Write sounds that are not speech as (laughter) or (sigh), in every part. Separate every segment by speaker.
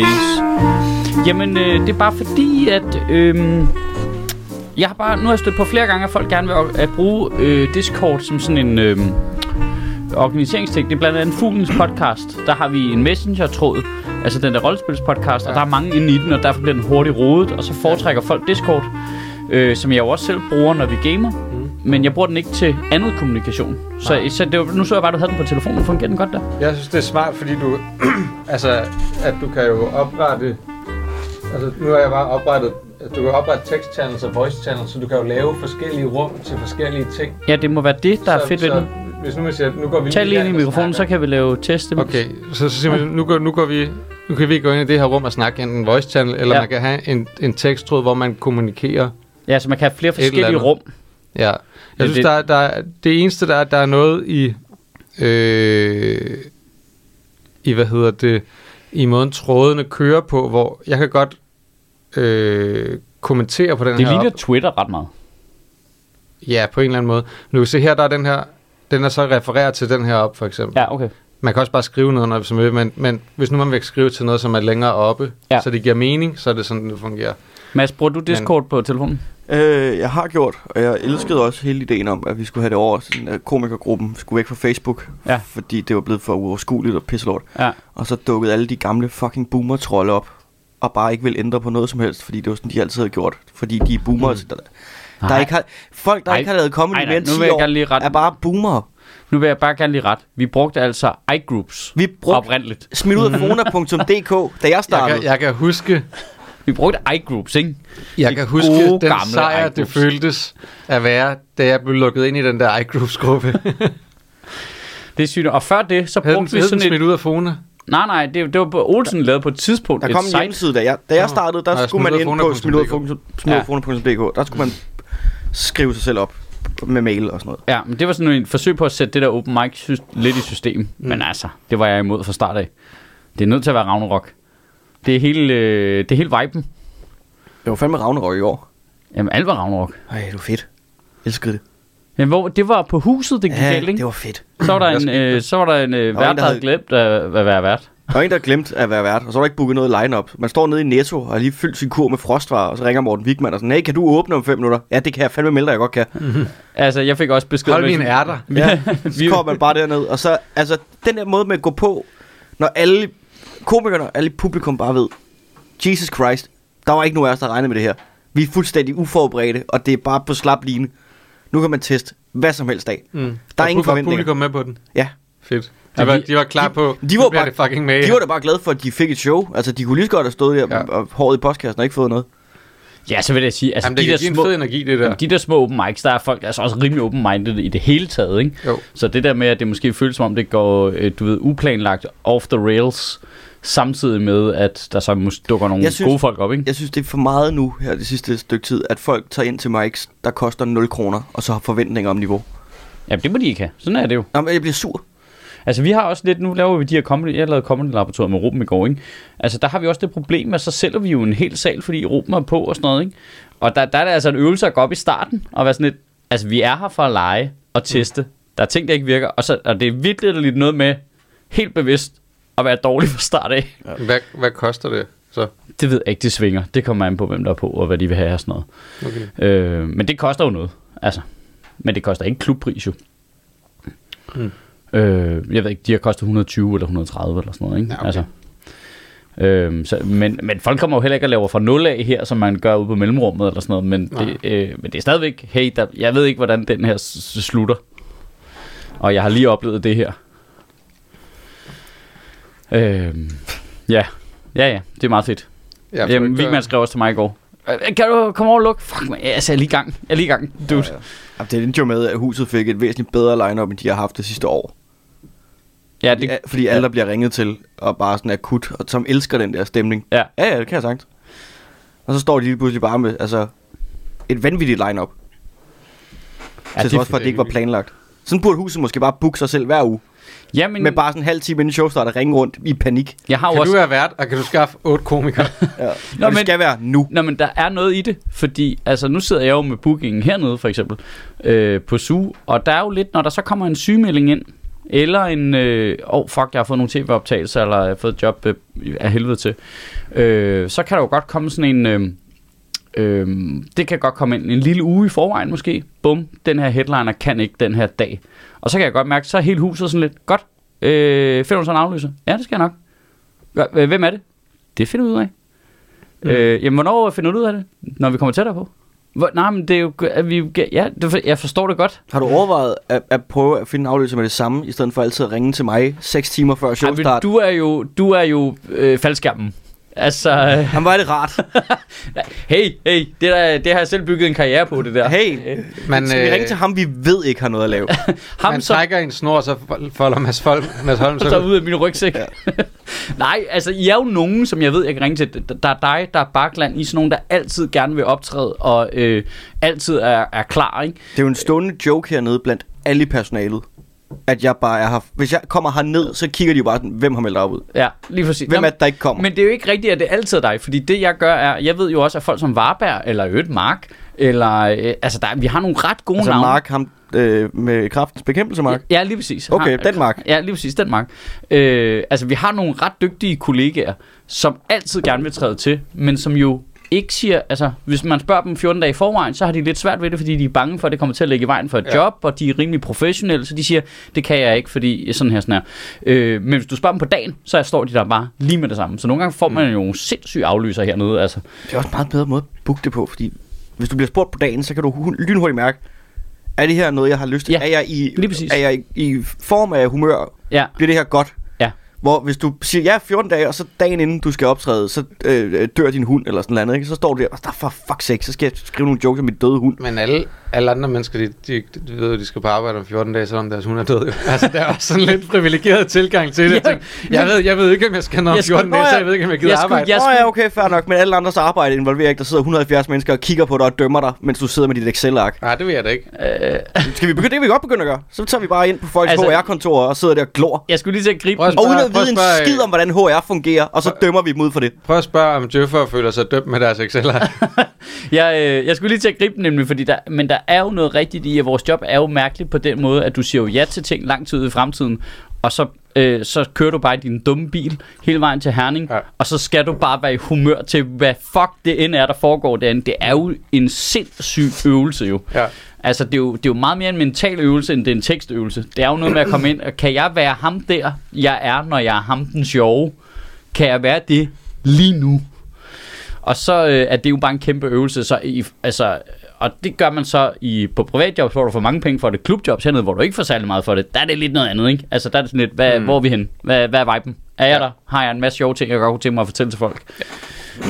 Speaker 1: Days. Jamen, øh, det er bare fordi, at... Øh, jeg har bare, nu har jeg stødt på flere gange, at folk gerne vil at bruge øh, Discord som sådan en øh, organiseringsting. Det er blandt andet Fuglens podcast. Der har vi en messenger-tråd, altså den der rollespilspodcast, ja. og der er mange inde i den, og derfor bliver den hurtigt rodet, og så foretrækker folk Discord, øh, som jeg jo også selv bruger, når vi gamer. Men jeg bruger den ikke til andet kommunikation. Så, så det var, nu så jeg bare, at du havde den på telefonen. Fungerer den godt der?
Speaker 2: Jeg synes, det er smart, fordi du... (clears throat) altså, at du kan jo oprette... Altså, nu har jeg bare oprettet... at Du kan oprette text channels og voice channels, så du kan jo lave forskellige rum til forskellige ting.
Speaker 1: Ja, det må være det, der er
Speaker 2: så,
Speaker 1: fedt ved
Speaker 2: så,
Speaker 1: den.
Speaker 2: Hvis nu man siger, nu går vi
Speaker 1: Tal lige ind i mikrofonen, så kan vi lave test.
Speaker 2: Okay, så, så simpelthen, nu, går, nu, går vi, nu kan vi gå ind i det her rum og snakke enten voice channel, eller
Speaker 1: Ja.
Speaker 2: man kan have en, en teksttråd, hvor man kommunikerer.
Speaker 1: Ja, så man kan have flere forskellige rum.
Speaker 2: Ja. Jeg
Speaker 1: Ja,
Speaker 2: synes,
Speaker 1: det-
Speaker 2: der, er- der, er- det eneste, der er, der er noget i, øh, i, hvad hedder det, i måden trådene kører på, hvor jeg kan godt øh, kommentere på den
Speaker 1: Det
Speaker 2: her
Speaker 1: ligner
Speaker 2: op.
Speaker 1: Twitter ret meget.
Speaker 2: Ja, på en eller anden måde. Nu kan se her, der er den her, den er så refereret til den her op, for eksempel.
Speaker 1: Ja, okay.
Speaker 2: Man kan også bare skrive noget, når som vil, men, men hvis nu man vil skrive til noget, som er længere oppe,
Speaker 1: Ja.
Speaker 2: så det giver mening, så er det sådan, det fungerer.
Speaker 1: Mads, bruger du Discord på telefonen?
Speaker 3: Øh, jeg har gjort, og jeg elskede også hele ideen om, at vi skulle have det over, sådan at komikergruppen skulle væk fra Facebook,
Speaker 1: Ja.
Speaker 3: fordi det var blevet for uoverskueligt og pisselort.
Speaker 1: Ja.
Speaker 3: Og så dukkede alle de gamle fucking boomer-trolde op, og bare ikke vil ændre på noget som helst, fordi det var sådan, de altid havde gjort. Fordi de er boomers. Mm. Der, der
Speaker 1: Nej.
Speaker 3: ikke har, folk, der
Speaker 1: Ej.
Speaker 3: ikke har lavet comedy
Speaker 1: nej,
Speaker 3: mere end
Speaker 1: nu
Speaker 3: 10
Speaker 1: vil jeg
Speaker 3: år,
Speaker 1: lige rette-
Speaker 3: er bare boomere.
Speaker 1: Nu vil jeg bare gerne lige ret. Vi brugte altså iGroups
Speaker 3: Vi brugte
Speaker 1: oprindeligt.
Speaker 3: smid ud af (laughs) fona.dk, da jeg
Speaker 2: Jeg
Speaker 3: startede.
Speaker 2: kan, jeg kan huske,
Speaker 1: Vi brugte iGroups, ikke?
Speaker 2: jeg
Speaker 1: De
Speaker 2: kan huske
Speaker 1: gode,
Speaker 2: den
Speaker 1: gamle
Speaker 2: sejr, det
Speaker 1: iGroups.
Speaker 2: føltes at være, da jeg blev lukket ind i den der iGroups-gruppe. (laughs)
Speaker 1: Det er sygt. Og før det, så
Speaker 2: Havde den,
Speaker 1: brugte vi
Speaker 2: den
Speaker 1: sådan
Speaker 2: smidt
Speaker 1: et...
Speaker 2: ud af Fona?
Speaker 1: Nej, nej, det, det var på Olsen lavet på et tidspunkt.
Speaker 3: Der
Speaker 1: et
Speaker 3: kom en hjemmeside, da jeg, da jeg startede, der skulle man ind på
Speaker 2: smidudafona.dk.
Speaker 3: Der skulle man skrive sig selv op med mail og sådan noget.
Speaker 1: Ja, men det var sådan en forsøg på at sætte det der open mic lidt i system. Mm. Men altså, det var jeg imod fra start af. Det er nødt til at være Ragnarok. Det er hele, øh, det er hele viben.
Speaker 3: Det var fandme Ragnarok i år.
Speaker 1: Jamen, alt var Ragnarok.
Speaker 3: Ej, det var fedt. Jeg elskede det.
Speaker 1: Men hvor, det var på huset, det gik
Speaker 3: Ja,
Speaker 1: galt, ikke?
Speaker 3: det var fedt.
Speaker 1: Så var der en, øh, så var der en øh, vært, der
Speaker 3: der
Speaker 1: havde glemt at, at være vært.
Speaker 3: Der var en, der glemt at være vært, og så var der ikke booket noget line-up. Man står nede i Netto og har lige fyldt sin kur med frostvarer, og så ringer Morten Wigman og sådan, hey, kan du åbne om fem minutter? Ja, det kan jeg fandme melde jeg godt kan. (laughs)
Speaker 1: Altså, jeg fik også besked
Speaker 2: Hold mine ærter.
Speaker 3: Ja,
Speaker 1: Vi- (laughs)
Speaker 3: så kommer man bare derned, og så, altså, den der måde med at gå på, når alle komikerne, alle publikum bare ved, Jesus Christ, der var ikke nogen af os, der regnede med det her. Vi er fuldstændig uforberedte, og det er bare på slap line. Nu kan man teste hvad som helst af.
Speaker 2: Mm.
Speaker 3: Der er
Speaker 2: Og
Speaker 3: ingen
Speaker 2: var
Speaker 3: forventninger.
Speaker 2: publikum med på den.
Speaker 3: Ja.
Speaker 2: Fedt. De var, de var klar på,
Speaker 3: de var bare-
Speaker 2: det fucking med.
Speaker 3: De var da bare glade for, at de fik et show. Altså, de kunne lige så godt have stået der
Speaker 2: Ja.
Speaker 3: og håret i postkassen og ikke fået noget.
Speaker 1: Ja, så vil jeg sige, altså
Speaker 2: Jamen, det
Speaker 1: de, der
Speaker 2: give en
Speaker 1: små,
Speaker 2: fed energi, det der.
Speaker 1: jamen, de der små open mics, der er folk altså også rimelig open-minded i det hele taget, ikke?
Speaker 2: Jo.
Speaker 1: Så det der med, at det måske føles som om, det går, øh, du ved, uplanlagt off the rails, samtidig med, at der så måske dukker nogle
Speaker 3: Jeg synes-
Speaker 1: gode folk op, ikke?
Speaker 3: Jeg synes, det er for meget nu her det sidste stykke tid, at folk tager ind til mics, der koster 0 kroner, og så har forventninger om niveau.
Speaker 1: Jamen, det må de ikke have. Sådan er det jo.
Speaker 3: Nå, men jeg bliver sur.
Speaker 1: Altså, vi har også lidt, nu laver vi de her comedy, jeg lavede comedy laboratoriet med Ruben i går, ikke? Altså, der har vi også det problem, at så sælger vi jo en hel sal, fordi Ruben er på og sådan noget, ikke? Og der, der er det altså en øvelse at gå op i starten, og være sådan lidt, altså, vi er her for at lege og teste. Mm. Der er ting, der ikke virker, og, så, og det er virkelig lidt noget med, helt bevidst, at være dårlig fra start af.
Speaker 2: Hvad, hvad koster det så?
Speaker 1: Det ved jeg ikke, det svinger. Det kommer an på, hvem der er på, og hvad de vil have og sådan noget.
Speaker 2: Okay.
Speaker 1: Øh, men det koster jo noget, altså. Men det koster ikke klubpris jo.
Speaker 2: Mm.
Speaker 1: Øh, jeg ved ikke, de har kostet 120 eller 130 eller sådan noget, ikke?
Speaker 2: Ja, okay.
Speaker 1: Altså, øh, så, men, men folk kommer jo heller ikke og laver fra nul af her, som man gør ude på mellemrummet eller sådan noget, men, det, øh, men det er stadigvæk, hey, der, jeg ved ikke, hvordan den her slutter. Og jeg har lige oplevet det her. Øh, ja, ja, ja, det er meget fedt.
Speaker 2: Ja,
Speaker 1: Jamen,
Speaker 2: frygter-
Speaker 1: Vigman skrev også til mig i går. "Øh, Kan du komme over og lukke? Fuck, man, altså, jeg er lige i gang. Jeg er lige i gang, dude.
Speaker 3: Ja, ja. Jamen, det endte jo med, at huset fik et væsentligt bedre line-up, end de har haft det sidste år.
Speaker 1: Ja,
Speaker 3: Fordi,
Speaker 1: det,
Speaker 3: fordi alle, der bliver ringet til, og bare sådan akut, og som elsker den der stemning.
Speaker 1: Ja.
Speaker 3: Ja, ja, det kan jeg sagt. Og så står de lige pludselig bare med, altså, et vanvittigt line-up.
Speaker 1: Ja,
Speaker 3: til
Speaker 1: det-
Speaker 3: trods for, at det ikke var planlagt. Sådan burde huset måske bare booke sig selv hver uge.
Speaker 1: Ja, men
Speaker 3: Med bare sådan en halv time inden showstart og ringe rundt i panik.
Speaker 1: jeg har jo
Speaker 2: Kan
Speaker 1: også...
Speaker 2: du være vært, og kan du skaffe otte komikere? (laughs)
Speaker 3: Ja.
Speaker 1: Nå,
Speaker 3: og det
Speaker 1: men-
Speaker 3: skal være nu.
Speaker 1: Nå, men der er noget i det, fordi altså, nu sidder jeg jo med bookingen hernede, for eksempel, øh, på SU, og der er jo lidt, når der så kommer en sygemelding ind, eller en, øh, oh fuck, jeg har fået nogle tv-optagelser, eller jeg har fået et job øh, af helvede til, øh, så kan der jo godt komme sådan en, øh, øh, det kan godt komme ind en lille uge i forvejen måske, bum, den her headliner kan ikke den her dag, og så kan jeg godt mærke, så er hele huset sådan lidt, godt, øh, finder du så en aflyser? Ja, det skal jeg nok. Hvem er det? Det finder vi ud af. Mm. Øh, jamen, hvornår finder du ud af det? Når vi kommer tættere på? Hvor, nej, men det er jo... At vi, ja, det, jeg forstår det godt.
Speaker 3: Har du overvejet at, at prøve at finde en afløser med det samme, i stedet for altid at ringe til mig 6 timer før
Speaker 1: Ej, men
Speaker 3: showstart?
Speaker 1: du er jo, du er jo øh, faldskærmen. Altså, øh,
Speaker 3: Han var det rart. (laughs)
Speaker 1: hey, hey, det, der, det har jeg selv bygget en karriere på, det der.
Speaker 3: Hey,
Speaker 2: Man,
Speaker 3: skal vi ringe til ham, vi ved ikke har noget at lave? (laughs)
Speaker 1: ham
Speaker 2: man
Speaker 1: som
Speaker 2: trækker en snor, så folder Mads, Folk, Mads Holm (laughs)
Speaker 1: så
Speaker 2: så
Speaker 1: ud af min rygsæk. Ja. Nej, altså, I er jo nogen, som jeg ved, jeg kan ringe til. Der er dig, der er Bakland. I er sådan nogen, der altid gerne vil optræde, og øh, altid er, er klar, ikke?
Speaker 3: Det er jo en stående joke hernede blandt alle i personalet. At jeg bare er her. Hvis jeg kommer herned, så kigger de jo bare hvem har meldt op ud?
Speaker 1: Ja, lige præcis.
Speaker 3: Hvem
Speaker 1: Nå,
Speaker 3: er det, der ikke kommer?
Speaker 1: Men det er jo ikke rigtigt, at det altid er dig, fordi det jeg gør er, jeg ved jo også, at folk som Varberg, eller Ødt Mark, eller, øh, altså der, vi har nogle ret gode
Speaker 3: altså
Speaker 1: navne.
Speaker 3: Mark, ham øh, med kraftens bekæmpelse, Mark.
Speaker 1: Ja, lige præcis.
Speaker 3: Okay,
Speaker 1: Har-
Speaker 3: Danmark.
Speaker 1: Ja, lige præcis, Danmark. Øh, altså, vi har nogle ret dygtige kollegaer, som altid gerne vil træde til, men som jo ikke siger, altså, hvis man spørger dem 14 dage i forvejen, så har de lidt svært ved det, fordi de er bange for, at det kommer til at lægge i vejen for et
Speaker 2: Ja.
Speaker 1: job, og de er rimelig professionelle, så de siger, det kan jeg ikke, fordi sådan her, sådan her. Øh, men hvis du spørger dem på dagen, så står de der bare lige med det samme. Så nogle gange får man jo nogle sindssyge aflyser hernede, altså.
Speaker 3: Det er også en meget bedre måde at booke det på, fordi hvis du bliver spurgt på dagen, så kan du hu- lynhurtigt mærke, er det her noget, jeg har lyst til?
Speaker 1: Ja,
Speaker 3: er jeg i,
Speaker 1: lige præcis.
Speaker 3: Er jeg i, i form af humør?
Speaker 1: Ja,
Speaker 3: Bliver det her godt? Hvor hvis du siger ja 14 dage, og så dagen inden du skal optræde, så øh, dør din hund eller sådan noget ikke? så står du der, og der for fuck sake, så skal jeg skrive nogle jokes om mit døde hund.
Speaker 2: Men alle, alle andre mennesker, de, de, de ved jo, de skal på arbejde om 14 dage, selvom deres hund er død. (laughs) Altså, der er også sådan lidt privilegeret tilgang til det.
Speaker 1: Ja,
Speaker 2: jeg, ved, jeg ved ikke, om jeg skal nå om
Speaker 1: Jeg skulle-
Speaker 2: 14 dage, så jeg ved ikke, om jeg gider
Speaker 1: Jeg skulle-
Speaker 2: arbejde.
Speaker 1: jeg skulle-
Speaker 3: oh, ja, okay, fair nok, men alle andres arbejde involverer ikke, der sidder 170 mennesker og kigger på dig og dømmer dig, mens du sidder med dit Excel-ark.
Speaker 2: Nej, det vil jeg da ikke.
Speaker 1: øh, (laughs)
Speaker 3: Skal vi begynde? Det kan vi godt begynde at gøre. Så tager vi bare ind på folks
Speaker 1: Altså-
Speaker 3: HR-kontor og sidder der og glor.
Speaker 1: jeg skulle lige til at gribe.
Speaker 3: Og at
Speaker 2: prøv
Speaker 3: vide en skid om, hvordan HR fungerer, og så dømmer vi dem ud for det.
Speaker 2: Prøv at spørge, om Jøffer føler sig dømt med deres excel (laughs)
Speaker 1: Jeg, øh, jeg skulle lige til at gribe den nemlig, fordi der, men der er jo noget rigtigt i, at vores job er jo mærkeligt på den måde, at du siger jo ja til ting lang tid ude i fremtiden, og så, øh, så kører du bare i din dumme bil hele vejen til Herning,
Speaker 2: Ja.
Speaker 1: og så skal du bare være i humør til, hvad fuck det end er, der foregår derinde. Det er jo en sindssyg øvelse jo.
Speaker 2: Ja.
Speaker 1: Altså, det er, jo, det er jo meget mere en mental øvelse, end det er en tekstøvelse. Det er jo noget med at komme ind, og kan jeg være ham der, jeg er, når jeg er ham den sjove? Kan jeg være det lige nu? Og så øh, er det jo bare en kæmpe øvelse. Så i, altså, og det gør man så i, på privatjobs, hvor du får mange penge for det. Klubjobs hernede, hvor du ikke får særlig meget for det. Der er det lidt noget andet, ikke? Altså, der er det sådan lidt, hvad, mm. hvor er vi hen? Hvad, hvad er viben? Er jeg
Speaker 2: Ja.
Speaker 1: der? Har jeg en masse sjove ting, jeg godt kunne tænke mig at fortælle til folk?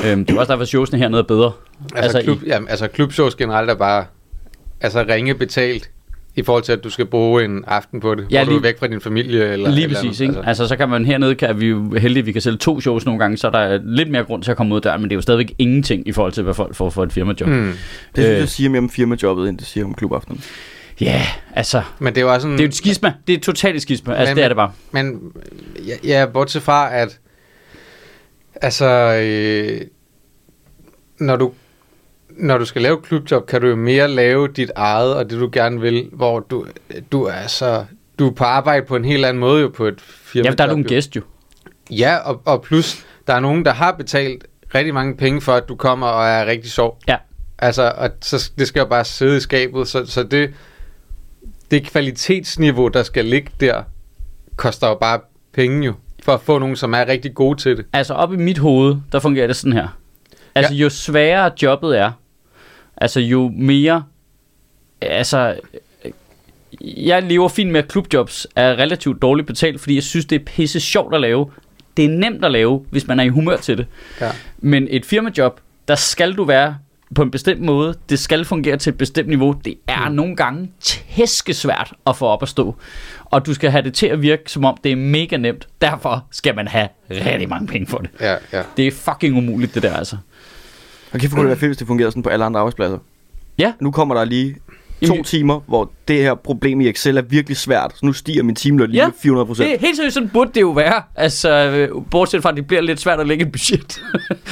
Speaker 1: Ja. Øhm, det er også derfor, at showsene hernede er bedre.
Speaker 2: Altså,
Speaker 1: Altså,
Speaker 2: klub, ja, altså klubshows generelt er bare altså ringe betalt i forhold til, at du skal bruge en aften på det,
Speaker 1: Ja,
Speaker 2: hvor du
Speaker 1: lige-
Speaker 2: er væk fra din familie. Eller,
Speaker 1: Lige
Speaker 2: eller
Speaker 1: præcis,
Speaker 2: andet.
Speaker 1: ikke? Altså, så kan man hernede, kan vi jo heldige, vi kan sælge to shows nogle gange, så er der lidt mere grund til at komme ud der, men det er jo stadigvæk ingenting i forhold til, hvad folk får for et firmajob.
Speaker 2: Hmm.
Speaker 3: Det synes
Speaker 1: Øh.
Speaker 3: jeg siger mere om firmajobbet, end det siger om klubaftenen.
Speaker 1: Ja, yeah, altså,
Speaker 2: Men det er jo også sådan...
Speaker 1: det er jo et skisma. Det er et totalt et skisma. Altså,
Speaker 2: Men-
Speaker 1: det er det bare.
Speaker 2: Men ja, ja bortset fra, at altså, øh, når du når du skal lave klubjob, kan du jo mere lave dit eget og det du gerne vil, hvor du, du er så du er på arbejde på en helt anden måde jo på et firma.
Speaker 1: Ja, der er du en gæst jo.
Speaker 2: Ja, og, og plus der er nogen der har betalt rigtig mange penge for at du kommer og er rigtig sjov.
Speaker 1: Ja.
Speaker 2: Altså, og så det skal jo bare sidde i skabet, så, så det det kvalitetsniveau der skal ligge der koster jo bare penge jo for at få nogen som er rigtig gode til det.
Speaker 1: Altså, op i mit hoved, der fungerer det sådan her. Altså, jo sværere jobbet er, altså jo mere, altså, jeg lever fint med, at klubjobs er relativt dårligt betalt, fordi jeg synes, det er pisse sjovt at lave. Det er nemt at lave, hvis man er i humør til det.
Speaker 2: Ja.
Speaker 1: Men et firmajob, der skal du være på en bestemt måde. Det skal fungere til et bestemt niveau. Det er mm. nogle gange tæskesvært at få op at stå. Og du skal have det til at virke, som om det er mega nemt. Derfor skal man have rigtig mange penge for det.
Speaker 2: Ja, ja.
Speaker 1: Det er fucking umuligt, det der altså.
Speaker 3: Og kæft, hvor kunne det være fedt, hvis det fungerede sådan på alle andre arbejdspladser.
Speaker 1: Ja.
Speaker 3: Nu kommer der lige to
Speaker 1: Jamen-
Speaker 3: timer, hvor det her problem i Excel er virkelig svært. Så nu stiger min timeløn lige
Speaker 1: Ja,
Speaker 3: med 400 procent.
Speaker 1: Det, er helt seriøst, sådan burde det jo være. Altså, øh, bortset fra, at det bliver lidt svært at lægge et budget.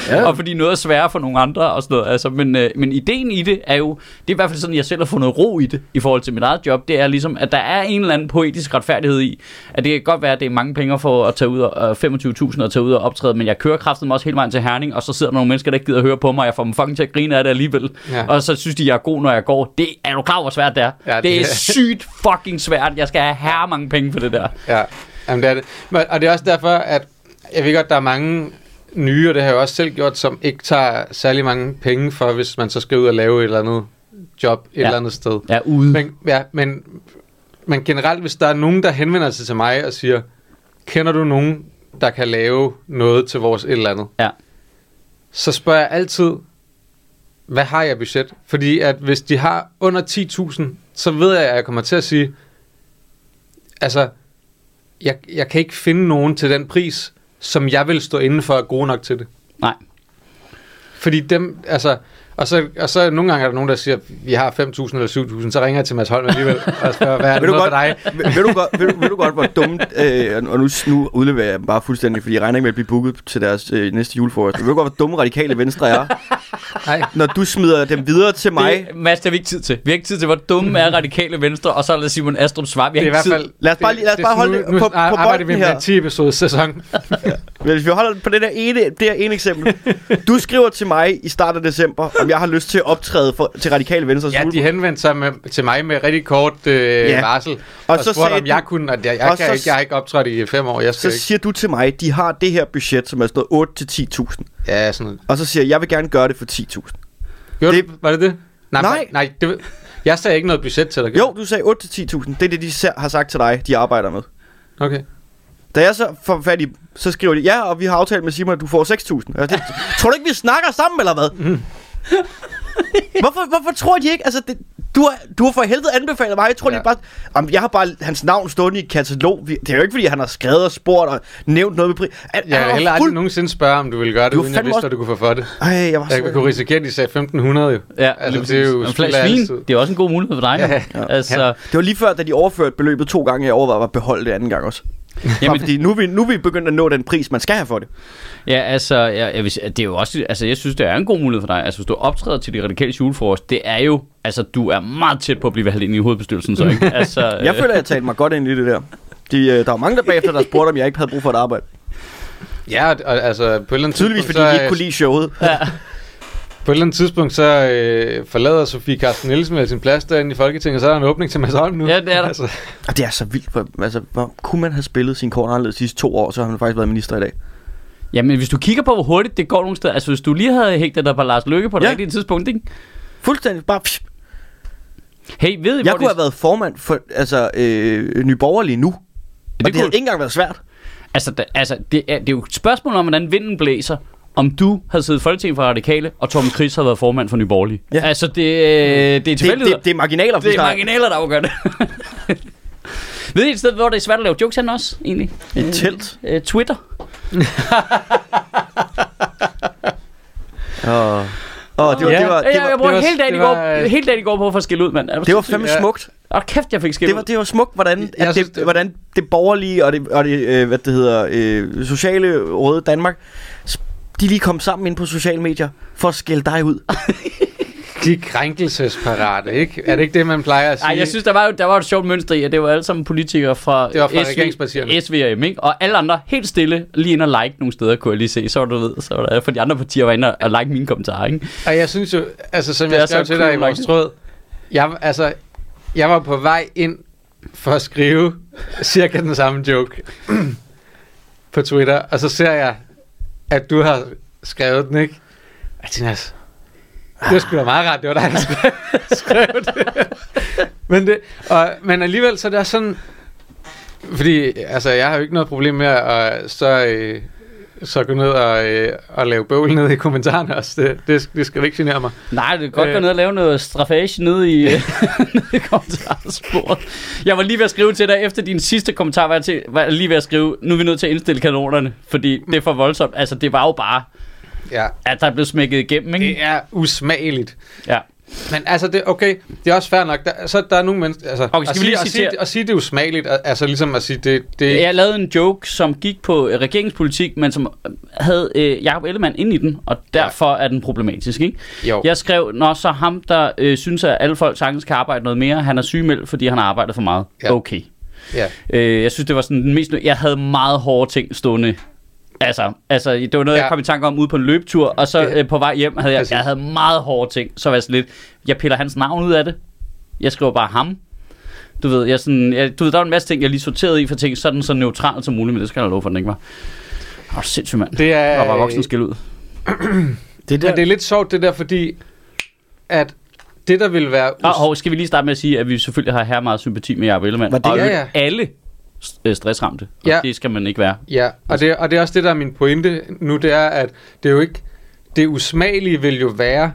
Speaker 3: Ja. (laughs)
Speaker 1: og fordi noget er sværere for nogle andre og sådan noget. Altså, men, øh, men ideen i det er jo, det er i hvert fald sådan, jeg selv har fundet ro i det, i forhold til mit eget job. Det er ligesom, at der er en eller anden poetisk retfærdighed i, at det kan godt være, at det er mange penge for at tage ud og, øh, 25.000 at tage ud og optræde, men jeg kører kraften også hele vejen til Herning, og så sidder der nogle mennesker, der ikke gider at høre på mig, og jeg får dem fucking til at grine af det alligevel.
Speaker 2: Ja.
Speaker 1: Og så synes de, jeg er god, når jeg går. Det er du klar over, hvor svært det er?
Speaker 2: Ja,
Speaker 1: det,
Speaker 2: det
Speaker 1: er sygt fucking svært. Jeg skal have her mange penge for det der.
Speaker 2: Ja, Jamen, det er det. Men, og det er også derfor, at jeg ved godt, der er mange nye, og det har jeg også selv gjort, som ikke tager særlig mange penge for, hvis man så skal ud og lave et eller andet job et
Speaker 1: Ja.
Speaker 2: eller andet sted.
Speaker 1: Er ude.
Speaker 2: Men, ja, men, men generelt, hvis der er nogen, der henvender sig til mig og siger, kender du nogen, der kan lave noget til vores et eller andet?
Speaker 1: Ja.
Speaker 2: Så spørger jeg altid, hvad har jeg budget? Fordi at hvis de har under 10.000, så ved jeg, at jeg kommer til at sige, altså, jeg, jeg kan ikke finde nogen til den pris, som jeg vil stå inden for er gode nok til det.
Speaker 1: Nej.
Speaker 2: Fordi dem, altså, og så, og så nogle gange er der nogen, der siger, vi har 5.000 eller 7.000, så ringer jeg til Mads Holm alligevel og spørger, hvad er det
Speaker 3: Vil du,
Speaker 2: noget
Speaker 3: godt,
Speaker 2: for dig?
Speaker 3: vil, vil, du godt, vil, du- vil du godt, hvor dumt, øh, og nu, nu udleverer jeg dem bare fuldstændig, fordi jeg regner ikke med at blive booket til deres øh, næste julefrokost. Vil du godt, hvor dumme radikale venstre er,
Speaker 2: Nej.
Speaker 3: når du smider dem videre til mig?
Speaker 1: Det, Mads, det har vi ikke tid til. Vi har ikke tid til, hvor dumme er radikale venstre, og så er der Simon Astrup svar. Vi
Speaker 2: Det
Speaker 1: har
Speaker 2: er i
Speaker 1: ikke
Speaker 2: hvert
Speaker 1: tid.
Speaker 2: fald...
Speaker 3: Lad os bare lad os
Speaker 2: det-
Speaker 3: bare
Speaker 2: det er
Speaker 3: holde
Speaker 2: nu,
Speaker 3: det
Speaker 2: nu
Speaker 3: på- på
Speaker 2: arbejder vi
Speaker 3: bolden
Speaker 2: med
Speaker 3: her.
Speaker 2: en 10 episodes sæson.
Speaker 3: Hvis vi holder på det der ene, det her ene eksempel. Du skriver til mig i starten af december, om jeg har lyst til at optræde for, til radikale venstre.
Speaker 2: Ja, de henvendte sig med, til mig med rigtig kort øh,
Speaker 3: Ja.
Speaker 2: varsel, og,
Speaker 3: Og så
Speaker 2: så spurgte, om jeg
Speaker 3: du-
Speaker 2: kunne, og jeg, jeg,
Speaker 3: og
Speaker 2: kan
Speaker 3: så-
Speaker 2: ikke, jeg har ikke optrådt i fem år, jeg
Speaker 3: så
Speaker 2: skal ikke.
Speaker 3: siger du til mig, de har det her budget, som er sådan noget 8 til 10.000.
Speaker 2: Ja, sådan noget.
Speaker 3: Og så siger jeg, jeg vil gerne gøre det for 10.000.
Speaker 2: Gjorde
Speaker 3: Det-
Speaker 2: det, var det det? Nej,
Speaker 3: Nej.
Speaker 2: Nej, det, jeg sagde ikke noget budget til dig.
Speaker 3: Jo, du sagde 8 til 10.000. Det er det, de har sagt til dig, de arbejder med.
Speaker 2: Okay.
Speaker 3: Da jeg så får fat i, så skriver de, ja, og vi har aftalt med Simon, at du får 6.000. Og det, tror du ikke, vi snakker sammen, eller hvad?
Speaker 2: Mm.
Speaker 3: hvorfor, hvorfor tror de ikke? Altså, det, du, har, du har for helvede anbefalet mig. Jeg tror, ja.
Speaker 2: Ja.
Speaker 3: de bare... Jamen, jeg har bare hans navn stående i et katalog. Det er jo ikke, fordi han har skrevet og spurgt og nævnt noget med pris.
Speaker 2: Jeg vil
Speaker 3: var
Speaker 2: heller aldrig
Speaker 3: fuld-
Speaker 2: nogensinde spørge, om du ville gøre det,
Speaker 3: Du
Speaker 2: uden jeg vidste,
Speaker 3: også-
Speaker 2: hvad du kunne få for det.
Speaker 3: Ej, jeg var så...
Speaker 2: Jeg kunne risikere, at de sagde 1.500 jo.
Speaker 1: Ja,
Speaker 2: Altså,
Speaker 1: lige
Speaker 2: det er jo
Speaker 1: en
Speaker 2: spild
Speaker 1: flaske
Speaker 2: af
Speaker 1: vin.
Speaker 2: altid.
Speaker 1: Det er også en god mulighed for dig.
Speaker 2: Ja,
Speaker 1: ja. Altså,
Speaker 3: Det var lige før, da de overførte beløbet to gange, jeg overvejede at beholde det anden gang også. (laughs) Jamen, fordi nu er, vi, nu er vi begyndt at nå den pris, man skal have for det.
Speaker 1: ja, altså, jeg, jeg vil, det er jo også, altså, jeg synes, det er en god mulighed for dig. Altså, hvis du optræder til de radikale julefrokost, det er jo, altså, du er meget tæt på at blive valgt ind i hovedbestyrelsen, så ikke? (laughs) Altså,
Speaker 3: Jeg føler, at jeg talte mig godt ind i det der. De, øh, der var mange der bagefter, der spurgte, om jeg ikke havde brug for et arbejde.
Speaker 2: Ja, og, altså på et eller andet
Speaker 3: Tydeligvis, fordi
Speaker 2: tidspunkt,
Speaker 3: de
Speaker 2: så,
Speaker 3: ikke
Speaker 2: øh,
Speaker 3: kunne lide showet.
Speaker 2: På et eller andet tidspunkt, så øh, forlader Sofie Carsten Nielsen med sin plads derinde i Folketinget, og så er der en åbning til Mads Holm nu.
Speaker 1: Ja, det er der.
Speaker 2: Altså,
Speaker 3: Og det er så vildt. For, altså, hvor kunne man have spillet sin kort anderledes de sidste to år, så har han faktisk været minister i dag.
Speaker 1: Jamen, hvis du kigger på, hvor hurtigt det går nogle steder, altså, hvis du lige havde hægtet dig på Lars Løkke på det
Speaker 3: Ja.
Speaker 1: ja. rigtige tidspunkt, ikke?
Speaker 3: Fuldstændig bare... Psh.
Speaker 1: Hey, ved I,
Speaker 3: Jeg
Speaker 1: hvor
Speaker 3: kunne
Speaker 1: det,
Speaker 3: have været formand for altså, øh, Nyborgerlige nu. Og det,
Speaker 1: det
Speaker 3: det havde
Speaker 1: kunne-
Speaker 3: ikke engang været svært.
Speaker 1: Altså, da, altså det, er, det er jo et spørgsmål om, hvordan vinden blæser, om du havde siddet i Folketinget for Radikale, og Torben Chris havde været formand for Nye Borgerlige.
Speaker 3: Ja.
Speaker 1: Altså, det, øh, det er
Speaker 3: Det,
Speaker 1: tilfældigheder.
Speaker 3: det, det er marginaler, vi
Speaker 1: Det er marginaler, der afgør det. (laughs) Ved I et sted, hvor det er svært at lave jokes hen også, egentlig?
Speaker 3: Et telt.
Speaker 1: Øh, Twitter. (laughs)
Speaker 3: Åh, oh, det var,
Speaker 1: ja.
Speaker 3: det var, det
Speaker 1: jeg, jeg
Speaker 3: var,
Speaker 1: brugte
Speaker 2: det var-
Speaker 1: hele dagen, i
Speaker 2: det
Speaker 1: går,
Speaker 2: var, øh,
Speaker 1: hele dagen i går på at få skæld ud, mand.
Speaker 3: Det var fandme
Speaker 2: Ja.
Speaker 3: smukt.
Speaker 1: Åh, kæft, jeg fik skæld
Speaker 3: Det var, det var smukt, hvordan,
Speaker 2: Jeg
Speaker 3: at
Speaker 2: synes,
Speaker 3: det,
Speaker 2: det-
Speaker 3: hvordan det borgerlige og det, og det øh, hvad det hedder, øh, sociale røde Danmark, de lige kom sammen ind på sociale medier for at skælde dig ud. (laughs)
Speaker 2: de er krænkelsesparate, ikke? Er det ikke det, man plejer at sige?
Speaker 1: Ej, jeg synes, der var jo der var et sjovt mønster i, at det var alle sammen politikere fra,
Speaker 2: Det var fra
Speaker 1: SV,
Speaker 2: regeringspartierne.
Speaker 1: SV og M, ikke? Og alle andre helt stille, lige ind og like nogle steder, kunne jeg lige se. Så var du ved, så var der, for de andre partier var inde og, like mine kommentarer, ikke?
Speaker 2: Og jeg synes jo, altså som
Speaker 1: Det
Speaker 2: jeg skrev
Speaker 1: så
Speaker 2: til dig i
Speaker 1: cool,
Speaker 2: vores tråd, jeg, altså, jeg var på vej ind for at skrive cirka den samme joke (clears throat) på Twitter, og så ser jeg, at du har skrevet den, ikke? Jeg tænkte altså, det var sgu da meget rart, det var dig, der skrev, (laughs) skrev det. men, det og, men alligevel, så er det også sådan, fordi altså, jeg har jo ikke noget problem med at så, øh, så gå ned og, øh, og lave bøvl ned i kommentarerne også. Det, det, det skal ikke genere mig.
Speaker 1: Nej, det er godt
Speaker 2: Øh.
Speaker 1: gå ned og lave noget strafage nede i, (laughs) nede i kommentarsporet. Jeg var lige ved at skrive til dig, efter din sidste kommentar, var jeg, til, var jeg lige ved at skrive, nu er vi nødt til at indstille kanonerne, fordi det er for voldsomt. Altså, det var jo bare,
Speaker 2: Ja,
Speaker 1: at der blev smækket igennem, ikke?
Speaker 2: det er usmageligt.
Speaker 1: Ja.
Speaker 2: Men altså, det, okay, det er også fair nok. Der, så der er nogle mennesker... Altså,
Speaker 1: Okay, skal
Speaker 2: at
Speaker 1: vi lige
Speaker 2: sige, at,
Speaker 1: citere-
Speaker 2: sige, at sige, det er usmageligt, al- altså ligesom at sige, det... det
Speaker 1: Jeg lavede en joke, som gik på øh, regeringspolitik, men som øh, havde øh, Jacob Ellemann ind i den, og derfor er den problematisk, ikke?
Speaker 2: jo.
Speaker 1: Jeg skrev, når så ham, der øh, synes, at alle folk sagtens kan arbejde noget mere, han er sygemeldt, fordi han har arbejdet for meget.
Speaker 2: Ja.
Speaker 1: Okay.
Speaker 2: ja.
Speaker 1: Øh, jeg synes, det var sådan den mest... Jeg havde meget hårde ting stående. Altså, altså det var noget, ja. Jeg kom i tanke om ude på en løbetur, og så
Speaker 2: Ja.
Speaker 1: øh, på vej hjem havde jeg,
Speaker 2: Præcis.
Speaker 1: jeg havde meget hårde ting. Så var jeg sådan lidt, jeg piller hans navn ud af det. Jeg skriver bare ham. Du ved, jeg sådan, jeg, du ved, der var en masse ting, jeg lige sorterede i for ting, sådan så neutralt som muligt, men det skal jeg love for, den ikke var. Åh, sindssygt mand.
Speaker 2: Det er...
Speaker 1: Jeg var bare voksen skæld ud.
Speaker 3: Det
Speaker 2: Men det er lidt sjovt det der, fordi at det, der vil være...
Speaker 1: Og, hov, skal vi lige starte med at sige, at vi selvfølgelig har her meget sympati med Jacob Ellemann.
Speaker 3: Var det-
Speaker 1: og
Speaker 2: Ja,
Speaker 1: ja, alle stressramte. Og
Speaker 2: Ja.
Speaker 1: det skal man ikke være.
Speaker 2: Ja, og det, og det er også det, der er min pointe nu, det er, at det er jo ikke... Det usmagelige vil jo være,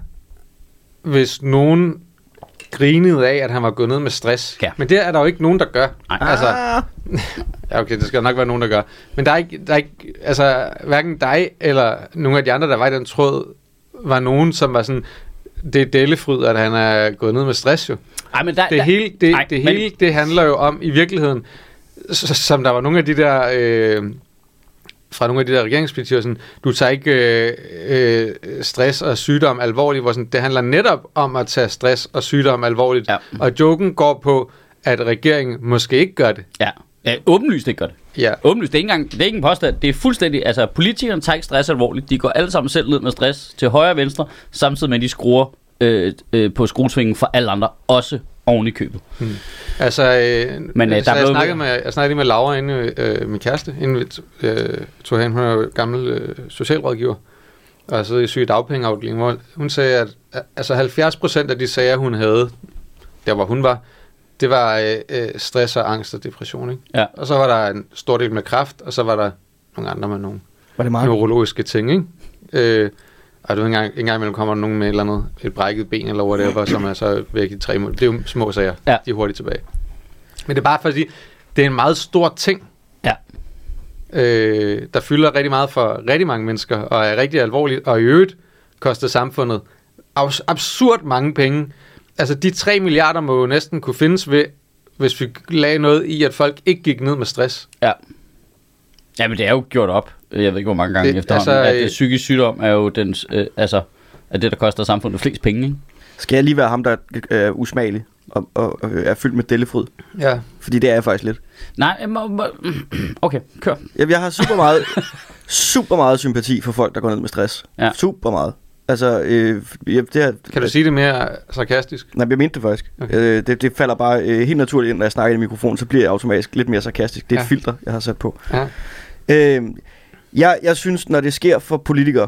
Speaker 2: hvis nogen grinede af, at han var gået ned med stress.
Speaker 1: Ja.
Speaker 2: Men det er der jo ikke nogen, der gør.
Speaker 1: Nej.
Speaker 2: Altså,
Speaker 3: Ah, (laughs)
Speaker 2: ja, okay, det skal nok være nogen, der gør. Men der er ikke, der er ikke altså, hverken dig eller nogle af de andre, der var i den tråd, var nogen, som var sådan, det er dellefryd, at han er gået ned med stress jo.
Speaker 1: Ej, men der,
Speaker 2: Det
Speaker 1: der,
Speaker 2: hele, det,
Speaker 1: Ej,
Speaker 2: det,
Speaker 1: men-
Speaker 2: hele det handler jo om i virkeligheden, som der var nogle af de der, øh, fra nogle af de der regeringspartier, sådan, du tager ikke øh, øh, stress og sygdom alvorligt, hvor sådan, det handler netop om at tage stress og sygdom alvorligt.
Speaker 1: Ja.
Speaker 2: Og joken går på, at regeringen måske ikke gør det.
Speaker 1: Ja. ja, åbenlyst ikke gør det.
Speaker 2: Ja,
Speaker 1: Åbenlyst, det er ikke engang, det er ikke en påstand. Det er fuldstændig, altså politikerne tager ikke stress alvorligt. De går alle sammen selv ned med stress til højre og venstre, samtidig med at de skruer øh, øh, på skruesvingen for alle andre, også oven i købet.
Speaker 2: altså, øh,
Speaker 1: Men, øh,
Speaker 2: så
Speaker 1: der er
Speaker 2: jeg,
Speaker 1: blevet-
Speaker 2: snakkede med, jeg snakkede lige med Laura, inde, øh, min kæreste, inden vi øh, tog hen, hun er jo gammel øh, socialrådgiver, og sidder i syge dagpengeafdelingen, hvor hun sagde, at altså 70 procent af de sager, hun havde, der hvor hun var, det var øh, øh, stress og angst og depression. Ikke?
Speaker 1: Ja.
Speaker 2: Og så var der en stor del med kraft, og så var der nogle andre med nogle
Speaker 3: var det meget?
Speaker 2: neurologiske ting. Ikke? Øh, og du ved, en gang, en gang imellem kommer der nogen med et eller andet, et brækket ben eller whatever, som er så væk i tre måneder. Det er jo små sager.
Speaker 1: Ja.
Speaker 2: De er hurtigt tilbage. Men det er bare fordi, det er en meget stor ting,
Speaker 1: Ja.
Speaker 2: øh, der fylder rigtig meget for rigtig mange mennesker, og er rigtig alvorligt, og i øvrigt koster samfundet abs- absurd mange penge. Altså de 3 milliarder må jo næsten kunne findes ved, hvis vi lagde noget i, at folk ikke gik ned med stress.
Speaker 1: Ja. Ja, men det er jo gjort op. Jeg ved ikke, hvor mange gange
Speaker 2: Det-
Speaker 1: efterhånden,
Speaker 2: altså,
Speaker 1: at
Speaker 2: øh,
Speaker 1: det psykisk sygdom er jo den, øh, altså, er det, der koster samfundet flest penge, ikke?
Speaker 3: Skal jeg lige være ham, der øh, er usmagelig og, og, og er fyldt med dellefryd?
Speaker 2: Ja.
Speaker 3: Fordi det er jeg faktisk lidt.
Speaker 1: Nej, øh, må, må, okay, kør.
Speaker 3: Jeg, jeg har super meget, (laughs) super meget sympati for folk, der går ned med stress.
Speaker 1: Ja.
Speaker 3: Super meget. Altså, øh, jeg, det her,
Speaker 2: Kan du sige det mere sarkastisk?
Speaker 3: Nej, jeg mente det faktisk.
Speaker 2: Okay.
Speaker 3: Øh, det, det falder bare øh, helt naturligt ind, når jeg snakker i mikrofonen, så bliver jeg automatisk lidt mere sarkastisk. Det er
Speaker 2: Ja.
Speaker 3: et filter, jeg har sat på.
Speaker 2: Ja.
Speaker 3: Øh, jeg, jeg synes, når det sker for politikere,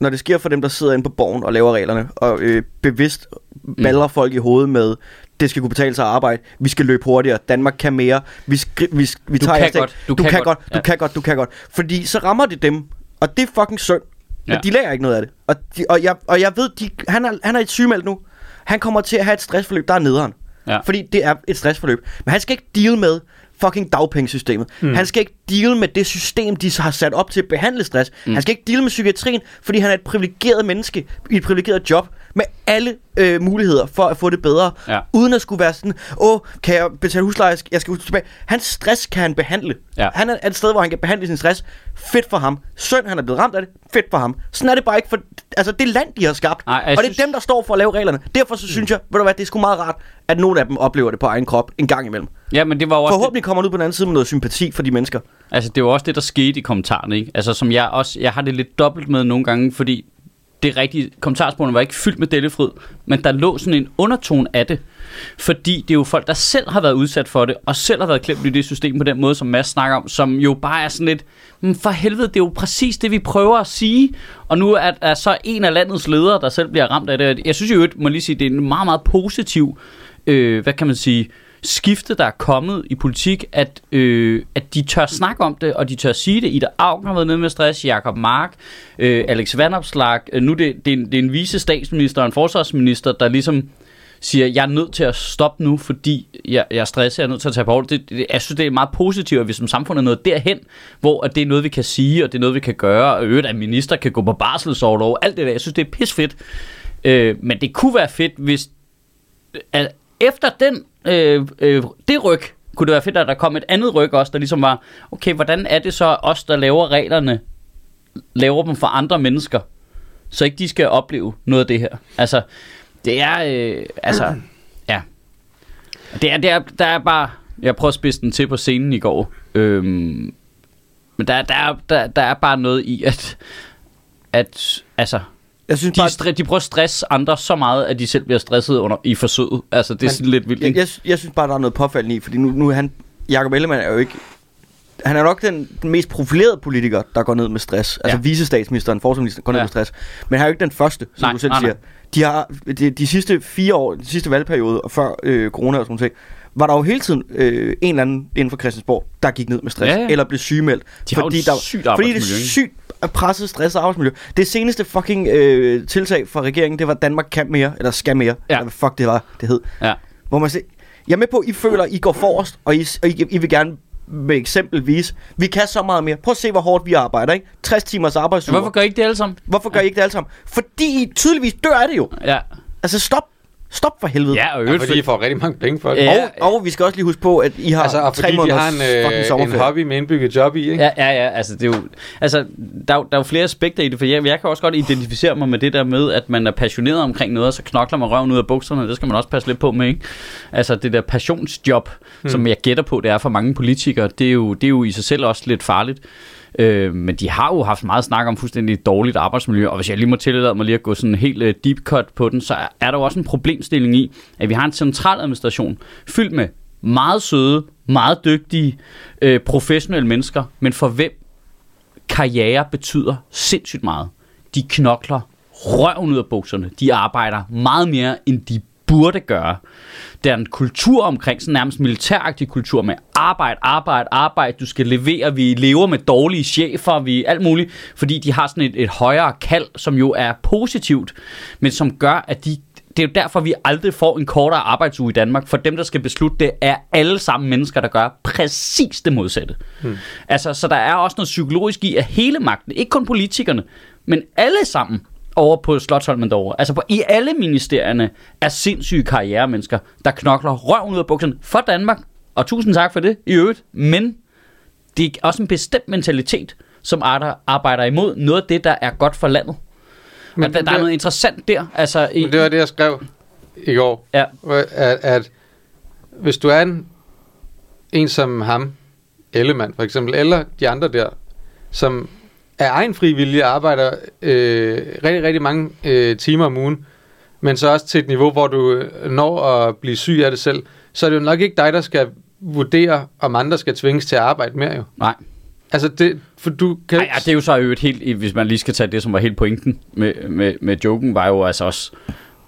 Speaker 3: når det sker for dem, der sidder inde på borgen og laver reglerne, og øh, bevidst baller mm. folk i hovedet med, det skal kunne betale sig at arbejde, vi skal løbe hurtigere, Danmark kan mere, vi, skri- vi, vi
Speaker 1: Du
Speaker 3: tager
Speaker 1: kan godt, du
Speaker 3: du
Speaker 1: kan
Speaker 3: kan
Speaker 1: godt,
Speaker 3: godt, du
Speaker 1: ja.
Speaker 3: kan godt, du kan godt. Fordi så rammer det dem, og det er fucking synd. Men
Speaker 1: Ja.
Speaker 3: de lærer ikke noget af det. Og, de, og, jeg, og jeg ved, de, han, er, han er et sygemeldt nu. Han kommer til at have et stressforløb, der er nederen.
Speaker 1: Ja.
Speaker 3: Fordi det er et stressforløb. Men han skal ikke deal med fucking dagpengesystemet. Mm. Han skal ikke deal med det system, de har sat op til at behandle stress. Mm. Han skal ikke deal med psykiatrien, fordi han er et privilegeret menneske i et privilegeret job med alle øh, muligheder for at få det bedre,
Speaker 1: Ja.
Speaker 3: uden at skulle være sådan, åh, kan jeg betale husleje, jeg skal tilbage. Hans stress kan han behandle.
Speaker 1: Ja.
Speaker 3: Han er et sted, hvor han kan behandle sin stress. Fedt for ham. Synd, han er blevet ramt af det. Fedt for ham. Sådan er det bare ikke for... Altså, det land, de har skabt.
Speaker 1: Ej,
Speaker 3: og det er
Speaker 1: synes-
Speaker 3: dem, der står for at lave reglerne. Derfor så synes jeg, ved du hvad, det er sgu meget rart, at nogle af dem oplever det på egen krop en gang imellem.
Speaker 1: Ja, men det var også...
Speaker 3: Forhåbentlig kommer han ud på den anden side med noget sympati for de mennesker.
Speaker 1: Altså, det var også det, der skete i kommentarerne, ikke? Altså, som jeg også... Jeg har det lidt dobbelt med nogle gange, fordi det rigtige kommentarsporene var ikke fyldt med Dellefrid, men der lå sådan en undertone af det. Fordi det er jo folk, der selv har været udsat for det, og selv har været klemt i det system på den måde, som Mads snakker om, som jo bare er sådan lidt, men for helvede, det er jo præcis det, vi prøver at sige. Og nu er er så en af landets ledere, der selv bliver ramt af det. Jeg synes jo, at man lige sige, det er en meget, meget positiv, øh, hvad kan man sige, skifte, der er kommet i politik, at, øh, at de tør snakke om det, og de tør sige det. Ida Augen har været nede med stress, Jakob Mark, øh, Alex Vandopslag. Øh, nu det, det, er en, det er en vice statsminister og en forsvarsminister, der ligesom siger, jeg er nødt til at stoppe nu, fordi jeg, jeg er stresset, jeg er nødt til at tage på det, det, Jeg synes, det er meget positivt, at vi som samfund er nået derhen, hvor at det er noget, vi kan sige, og det er noget, vi kan gøre, og øvrigt, at minister kan gå på barselsårlov, alt det der. Jeg synes, det er pisfedt. Øh, men det kunne være fedt, hvis at efter den, øh, øh, det ryg, kunne det være fedt, at der kom et andet ryg også, der ligesom var, okay, hvordan er det så os, der laver reglerne, laver dem for andre mennesker, så ikke de skal opleve noget af det her. Altså, det er, øh, altså, (clears throat) ja. Det er, det er, der er bare, jeg prøvede at spidse den til på scenen i går, øhm, men der, der, der, der er bare noget i, at, at altså,
Speaker 3: jeg synes
Speaker 1: de,
Speaker 3: bare,
Speaker 1: stre- de prøver at stresse andre så meget, at de selv bliver stresset under, i forsøget. Altså, det er
Speaker 3: Men-
Speaker 1: sådan lidt vildt.
Speaker 3: jeg, jeg, jeg synes bare, der er noget påfaldende i, fordi nu, nu er han, Jacob Ellemann er jo ikke, han er nok den, den mest profilerede politiker, der går ned med stress. Altså
Speaker 1: Ja.
Speaker 3: vicestatsministeren, forsvarsministeren går ned
Speaker 1: Ja.
Speaker 3: med stress. Men han er jo ikke den første, som
Speaker 1: Nej,
Speaker 3: du selv
Speaker 1: nej,
Speaker 3: siger. De har de, de sidste fire år, de sidste valgperiode, og før øh, corona og sådan noget, var der jo hele tiden øh, en eller anden inden for Christiansborg, der gik ned med stress,
Speaker 1: Ja, ja.
Speaker 3: eller blev sygemeldt.
Speaker 1: De har et
Speaker 3: der,
Speaker 1: sygt
Speaker 3: fordi det er
Speaker 1: arbejdsmiljø,
Speaker 3: sygt presset, stresset arbejdsmiljø. Det seneste fucking øh, tiltag fra regeringen, det var Danmark kan mere, eller skal mere,
Speaker 1: Ja.
Speaker 3: eller hvad fuck det var, det hed.
Speaker 1: Ja.
Speaker 3: Hvor man siger, jeg er med på, at I føler, at I går forrest, og I, og I, I vil gerne med eksempel vise, vi kan så meget mere. Prøv at se, hvor hårdt vi arbejder, ikke? 60 timers arbejdsuge.
Speaker 1: Hvorfor gør I ikke det alle sammen?
Speaker 3: Hvorfor gør I ikke det alle sammen? Fordi I tydeligvis dør af det jo.
Speaker 1: Ja,
Speaker 3: Altså stop. Stop for helvede.
Speaker 1: ja og
Speaker 2: Ja,
Speaker 1: øvrigt,
Speaker 2: fordi I får rigtig mange penge for det.
Speaker 1: Ja.
Speaker 3: Og, og vi skal også lige huske på, at I har
Speaker 2: Altså, og
Speaker 3: tre
Speaker 2: fordi de
Speaker 3: måneders
Speaker 2: har en,
Speaker 3: fucking
Speaker 2: øh, en hobby med indbygget job i, ikke?
Speaker 1: Ja, ja, ja, altså det er jo, altså der, er jo- der er jo flere aspekter i det, for jeg, jeg kan også godt identificere mig med det der med, at man er passioneret omkring noget, og så knokler man røven ud af bukserne, det skal man også passe lidt på med, ikke? Altså det der passionsjob, hmm. som jeg gætter på, det er for mange politikere, det er jo, det er jo i sig selv også lidt farligt. Øh, men de har jo haft meget snak om fuldstændig dårligt arbejdsmiljø, og hvis jeg lige må tillade mig lige at gå sådan helt øh, deep cut på den, så er, der jo også en problemstilling i, at vi har en central administration fyldt med meget søde, meget dygtige, øh, professionelle mennesker, men for hvem karriere betyder sindssygt meget. De knokler røven ud af bukserne. De arbejder meget mere, end de burde gøre. Der er en kultur omkring, sådan nærmest militæragtig kultur med arbejde, arbejde, arbejde, du skal levere, vi lever med dårlige chefer, vi alt muligt, fordi de har sådan et, et højere kald, som jo er positivt, men som gør, at de det er jo derfor, vi aldrig får en kortere arbejdsuge i Danmark. For dem, der skal beslutte det, er alle sammen mennesker, der gør præcis det modsatte. Hmm. Altså, så der er også noget psykologisk i, at hele magten, ikke kun politikerne, men alle sammen over på Slottholmen derovre, altså på, i alle ministerierne, er sindssyge karrieremennesker, der knokler røven ud af bukserne for Danmark. Og tusind tak for det i øvrigt. Men det er også en bestemt mentalitet, som arbejder, arbejder imod noget af det, der er godt for landet. Men der, der er noget interessant der. Altså, i,
Speaker 2: Men det var det, jeg skrev i går.
Speaker 1: Ja.
Speaker 2: At, at hvis du er en, en som ham, Ellemann for eksempel, eller de andre der, som af egen fri vilje arbejder øh, rigtig, rigtig mange øh, timer om ugen, men så også til et niveau, hvor du øh, når at blive syg af det selv, så er det jo nok ikke dig, der skal vurdere, om andre skal tvinges til at arbejde mere jo.
Speaker 1: Nej.
Speaker 2: Altså, det, for du kan
Speaker 1: Nej, ja, det er jo så øvrigt helt, hvis man lige skal tage det, som var helt pointen med, med, med joken, var jo altså også,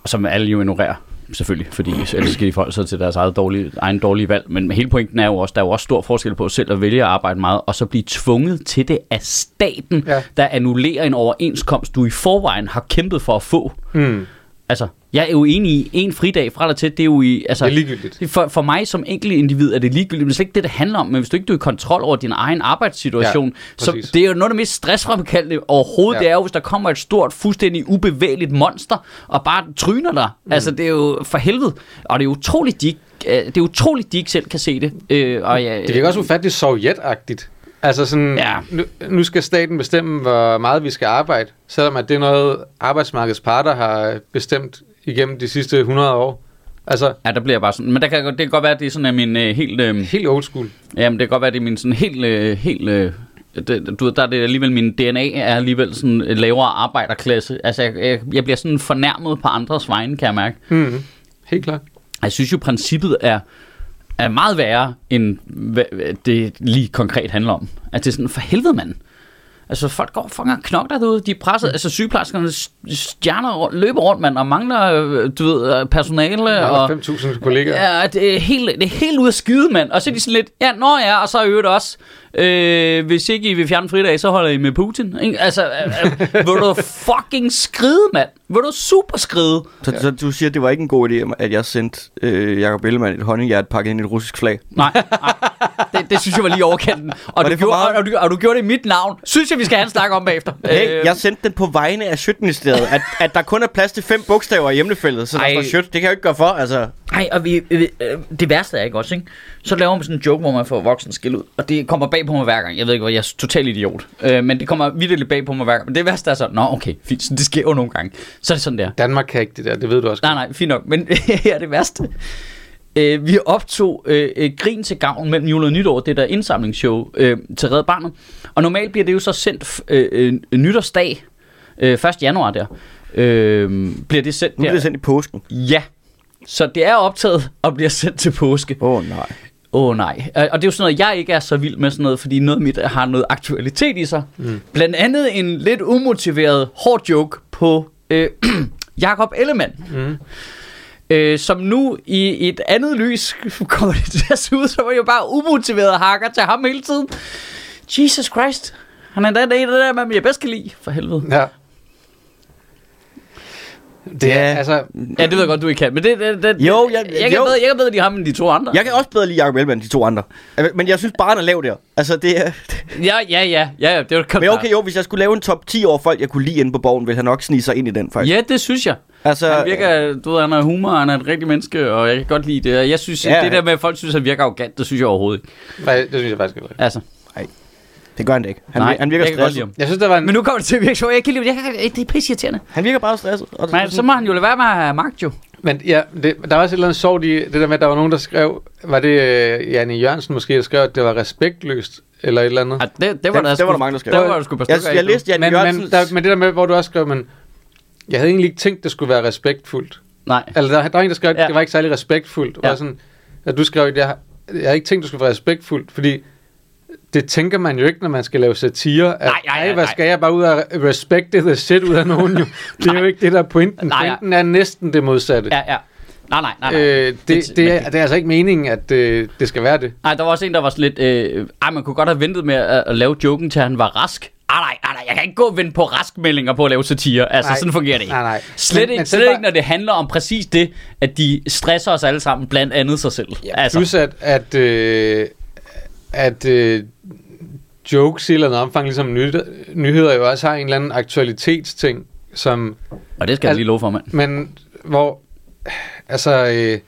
Speaker 1: som alle jo ignorerer, selvfølgelig, fordi ellers skal de forholde sig til deres eget dårlige, egen dårlige valg. Men hele pointen er jo også, der er jo også stor forskel på selv at vælge at arbejde meget, og så blive tvunget til det af staten,
Speaker 2: Ja.
Speaker 1: der annullerer en overenskomst, du i forvejen har kæmpet for at få.
Speaker 2: mm,
Speaker 1: Altså, jeg er jo enig i, en fridag fra eller til, det er jo i... Altså,
Speaker 2: det er ligegyldigt.
Speaker 1: For, for mig som enkelt individ er det ligegyldigt, men det er slet ikke det, det handler om. Men hvis du ikke du er i kontrol over din egen arbejdssituation,
Speaker 2: Ja,
Speaker 1: så det er jo noget af det mest stressfremkaldende overhovedet.
Speaker 2: Ja.
Speaker 1: Ja. Det er jo, hvis der kommer et stort, fuldstændig ubevægeligt monster, og bare tryner dig. Mm. Altså, det er jo for helvede. Og det er utroligt, de ikke, øh, det er utroligt, de ikke selv kan se det. Øh, og ja,
Speaker 2: Det virker også ufatteligt sovjetagtigt. Altså sådan,
Speaker 1: Ja.
Speaker 2: nu, nu skal staten bestemme, hvor meget vi skal arbejde, selvom at det er noget, arbejdsmarkedets parter har bestemt igennem de sidste 100 år. Altså,
Speaker 1: Ja, der bliver jeg bare sådan. Men der kan, det kan godt være, at det er sådan, at min øh, helt... Øh,
Speaker 2: helt old school.
Speaker 1: Jamen, det kan godt være, at det er min sådan helt... Øh, helt øh, det, du ved, der er det alligevel, min DNA er alligevel sådan en lavere arbejderklasse. Altså, jeg, jeg, jeg bliver sådan fornærmet på andres vegne, kan jeg mærke.
Speaker 2: Mm, helt klart.
Speaker 1: Jeg synes jo, princippet er, er meget værre, end hvad det lige konkret handler om. At det er sådan, for helvede mand. Altså, folk går fucking og knokler derude. De er presset. Altså, sygeplejerskerne stjerner løber rundt, mand, og mangler, øh, du ved, øh, personale.
Speaker 2: Der
Speaker 1: og,
Speaker 2: var 5.000 kollegaer.
Speaker 1: Ja, det er helt, det er helt ude af skide, mand. Og så er de sådan lidt, ja, nå ja, og så er øvrigt også, øh, hvis ikke I vil fjerne fridag, så holder I med Putin. Ikke? Altså, øh, vil du fucking skride, mand? Vil du super skride?
Speaker 3: Så, så du siger, det var ikke en god idé, at jeg sendte øh, Jacob Ellemann et honninghjert pakket ind i et russisk flag?
Speaker 1: Nej, nej. Det, det synes jeg var lige overkanten. Og, du gjorde,
Speaker 3: meget?
Speaker 1: og, du, og du gjorde det i mit navn. Synes jeg, vi skal have en snak om bagefter.
Speaker 3: Hey,
Speaker 1: Øh,
Speaker 3: jeg sendte den på vegne af Sjøtministeriet, at, at der kun er plads til fem bogstaver i emnefeltet, så der
Speaker 1: Ej.
Speaker 3: står Sjøt. Det kan jeg jo ikke gøre for, altså.
Speaker 1: Ej, og vi, vi, øh, det værste er ikke også, ikke? Så laver man sådan en joke, hvor man får voksen skil ud. Og det kommer bag på mig hver gang. Jeg ved ikke, hvor jeg er total idiot. Øh, men det kommer virkelig bag på mig hver gang. Men det værste er så, nå okay, fint, så det sker jo nogle gange. Så er det sådan der.
Speaker 2: Danmark kan ikke det der, det ved du også.
Speaker 1: Nej, nej, fint nok. Men (laughs) her er det værste. Øh, vi optog øh, øh, Grin til gavn mellem jul og nytår, det der indsamlingsshow øh, til Red Barnet. Og normalt bliver det jo så sendt øh, øh, nytårsdag, øh, 1. januar der. Øh, bliver det sendt
Speaker 3: Nu bliver det sendt i påsken.
Speaker 1: Ja. Så det er optaget og bliver sendt til påske.
Speaker 3: Åh oh, nej.
Speaker 1: Åh oh, nej. Og det er jo sådan noget, jeg ikke er så vild med sådan noget, fordi noget af mit har noget aktualitet i sig. Mm. Blandt andet en lidt umotiveret hård joke på øh, (clears throat) Jakob Ellemann.
Speaker 2: Mm.
Speaker 1: Øh, som nu i et andet lys (laughs) kommer det til at se ud, som jo bare umotiveret hakker til ham hele tiden. Jesus Christ. Han er da en af det der, man jeg bedst kan lide, for helvede.
Speaker 2: Ja. Det er, altså,
Speaker 1: Ja, det ved jeg godt, du ikke kan, men det... det, det
Speaker 3: Jo, jeg-
Speaker 1: jeg, kan
Speaker 3: jo.
Speaker 1: bedre, jeg kan bedre lide ham end de to andre.
Speaker 3: Jeg kan også bedre lide Jacob Ellemann end de to andre. Men jeg synes bare, han er lav der. Altså, det er... (laughs)
Speaker 1: Ja, ja, ja, ja, ja det var
Speaker 3: Men okay, jo, hvis jeg skulle lave en top 10 over folk, jeg kunne lide inde på borgen, ville han nok snige sig ind i den, faktisk.
Speaker 1: Ja, det synes jeg.
Speaker 3: Altså,
Speaker 1: Han virker, du ved, han har humor, han er et rigtigt menneske, og jeg kan godt lide det. Jeg synes,
Speaker 3: Ja,
Speaker 1: det der med, at folk synes, at han virker arrogant, det synes jeg overhovedet ikke.
Speaker 2: det synes jeg faktisk ikke.
Speaker 1: Altså,
Speaker 3: det gør han det ikke. Han,
Speaker 1: nej,
Speaker 3: han virker
Speaker 1: jeg kan godt lide
Speaker 3: stresset.
Speaker 1: ham.
Speaker 2: Jeg synes, der var en...
Speaker 1: Men nu kommer det til at virke sjovt. Jeg kan lide det. Jeg kan, det er pisse irriterende.
Speaker 3: Han virker bare stresset. Og det,
Speaker 1: Men så må han jo lade være med at have magt, jo.
Speaker 2: Men ja, det, der var også et eller andet sjovt i det der med, at der var nogen, der skrev, var det øh, Janne Jørgensen måske, der skrev, at det var respektløst, eller et eller andet.
Speaker 1: Ja, det, det var
Speaker 3: Det-
Speaker 1: der,
Speaker 3: det var der mange, der skrev.
Speaker 1: Der var der sgu par
Speaker 3: jeg,
Speaker 1: stykker
Speaker 3: jeg læste Jan
Speaker 2: men,
Speaker 3: Jørgensen.
Speaker 2: men, der, men det der med, hvor du også skrev, men jeg havde egentlig ikke tænkt, det skulle være respektfuldt.
Speaker 1: Nej.
Speaker 2: Eller der, der var en, der skrev, at
Speaker 1: Ja.
Speaker 2: det var ikke særlig respektfuldt. Ja.
Speaker 1: Ja.
Speaker 2: Var sådan, at du skrev, at jeg, jeg havde ikke tænkt, det skulle være respektfuldt, fordi det tænker man jo ikke, når man skal lave satire. At,
Speaker 1: Nej, nej, nej,
Speaker 2: "Ej, hvad skal jeg bare ud og respekte the shit ud af nogen? Jo. Det er jo ikke det, der er pointen.
Speaker 1: Nej, nej.
Speaker 2: Pointen er næsten det modsatte.
Speaker 1: Ja, ja. Nej, nej, nej. nej.
Speaker 2: Øh, det,
Speaker 1: Det-
Speaker 2: det, er, det er altså ikke meningen, at øh, det skal være det.
Speaker 1: Nej, der var også en, der var lidt... Øh, ej, man kunne godt have ventet med at, at lave joken, til han var rask. Ej, nej, nej, nej, jeg kan ikke gå og vente på raskmeldinger på at lave satire. Altså,
Speaker 2: Nej.
Speaker 1: sådan fungerer det ikke.
Speaker 2: Nej, nej.
Speaker 1: Slet,
Speaker 2: Men-
Speaker 1: ikke,
Speaker 2: men
Speaker 1: slet
Speaker 2: bare-
Speaker 1: ikke, når det handler om præcis det, at de stresser os alle sammen, blandt andet sig selv. Ja, altså,
Speaker 2: Plus at, at, øh, at øh, jokes i et eller andet omfang, ligesom nyheder, nyheder jo også har en eller anden aktualitetsting, som,
Speaker 1: og det skal jeg lige love for, mand.
Speaker 2: men hvor, altså, øh,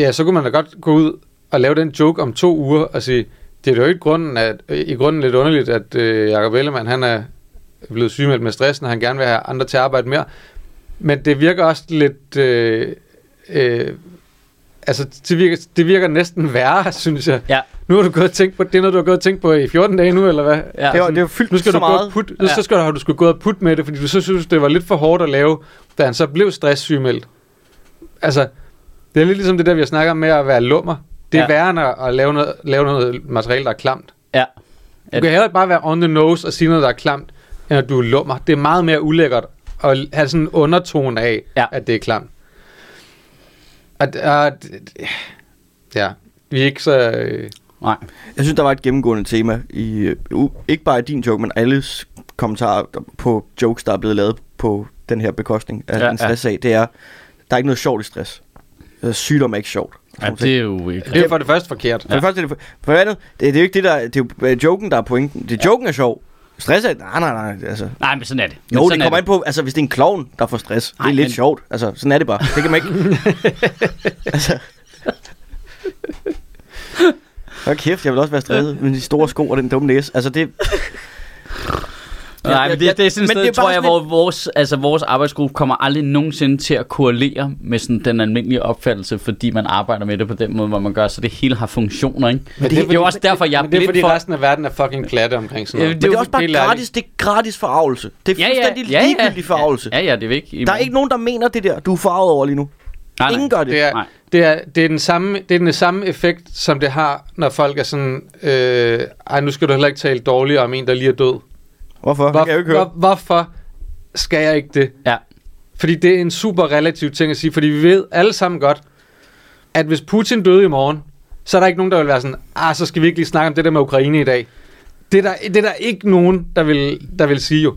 Speaker 2: ja, så kunne man da godt gå ud og lave den joke om to uger og sige, det er jo ikke grunden, at, øh, i grunden lidt underligt, at øh, Jacob Ellemann, han er blevet sygemeldt med stressen, og han gerne vil have andre til at arbejde mere. Men det virker også lidt... Øh, øh, altså, det virker, det virker næsten værre, (laughs) synes jeg.
Speaker 1: Ja,
Speaker 2: Nu har du gået og tænkt på, det er noget, du har gået og tænkt på i 14 dage nu, eller hvad?
Speaker 1: ja.
Speaker 3: det, var, det var fyldt
Speaker 2: Nu skal
Speaker 3: så
Speaker 2: du
Speaker 3: meget.
Speaker 2: putte,
Speaker 1: Ja.
Speaker 2: så skal du, har du skulle gå og putte med det, fordi du så synes, det var lidt for hårdt at lave, da han så blev stresssygemeldt. Altså, det er lidt ligesom det der, vi har snakket om med at være lummer. Det er
Speaker 1: Ja.
Speaker 2: værre end at at lave noget, lave noget materiale, der er klamt.
Speaker 1: ja.
Speaker 2: Du kan heller ikke bare være on the nose og sige noget, der er klamt, end at du er lummer. Det er meget mere ulækkert at have sådan en undertone af,
Speaker 1: Ja.
Speaker 2: at det er klamt. Og, og, ja, vi er ikke så... Øh,
Speaker 1: Nej.
Speaker 3: Jeg synes, der var et gennemgående tema i, øh, u- ikke bare i din joke, men alles kommentarer på jokes, der er blevet lavet på den her bekostning af
Speaker 1: Ja,
Speaker 3: ja, en stresssag. Det er, der er ikke noget sjovt i stress. Øh, Sygdom er ikke sjovt.
Speaker 1: Ja, det er jo ikke...
Speaker 2: det er for det første forkert.
Speaker 3: For det første er det, for det andet, det, det er jo ikke det der, det er jo joken, der er pointen. Det er joken er sjov. Stress er, nej, nej, nej, altså.
Speaker 1: Nej, men sådan er det. Men
Speaker 3: Jo, det
Speaker 1: er
Speaker 3: kommer an på, altså hvis det er en klovn, der får stress, det
Speaker 1: Nej,
Speaker 3: er lidt
Speaker 1: men-
Speaker 3: sjovt. Altså, sådan er det bare. Det kan man ikke... (laughs) altså... Hold kæft, jeg vil også være stresset med de store sko og den dumme næse. Altså, det...
Speaker 1: Nej, men det, det er sådan et
Speaker 3: Men
Speaker 1: sted,
Speaker 3: det er
Speaker 1: tror jeg, hvor vores, altså, vores arbejdsgruppe kommer aldrig nogensinde til at korrelere med sådan den almindelige opfattelse, fordi man arbejder med det på den måde, hvor man gør, så det hele har funktioner, ikke? Men det, det, er jo også derfor, jeg er
Speaker 2: men det er
Speaker 1: blind
Speaker 2: fordi
Speaker 1: for...
Speaker 2: resten af verden er fucking platte omkring sådan
Speaker 1: Ja,
Speaker 2: noget.
Speaker 1: det
Speaker 3: Men
Speaker 1: er
Speaker 3: det
Speaker 1: jo
Speaker 3: er også bare gratis, det er gratis forarvelse. Det er fuldstændig ligegyldig forarvelse.
Speaker 1: Ja, ja, det er ikke...
Speaker 3: Der er ikke nogen, der mener det der, du er forarvet over lige nu.
Speaker 1: nej, nej.
Speaker 3: Ingen gør det.
Speaker 2: Det er,
Speaker 1: Nej.
Speaker 2: det, er, det, er den samme, det er den samme effekt, som det har, når folk er sådan, øh, ej, nu skal du heller ikke tale dårligt om en, der lige er død.
Speaker 3: Hvorfor?
Speaker 2: Hvor,
Speaker 3: kan jeg ikke høre.
Speaker 2: hvor, hvorfor skal jeg ikke det?
Speaker 1: Ja.
Speaker 2: Fordi det er en super relativ ting at sige, fordi vi ved alle sammen godt, at hvis Putin døde i morgen, så er der ikke nogen, der vil være sådan, ah, så skal vi ikke lige snakke om det der med Ukraine i dag. Det er der, det er der ikke nogen, der vil, der vil sige jo.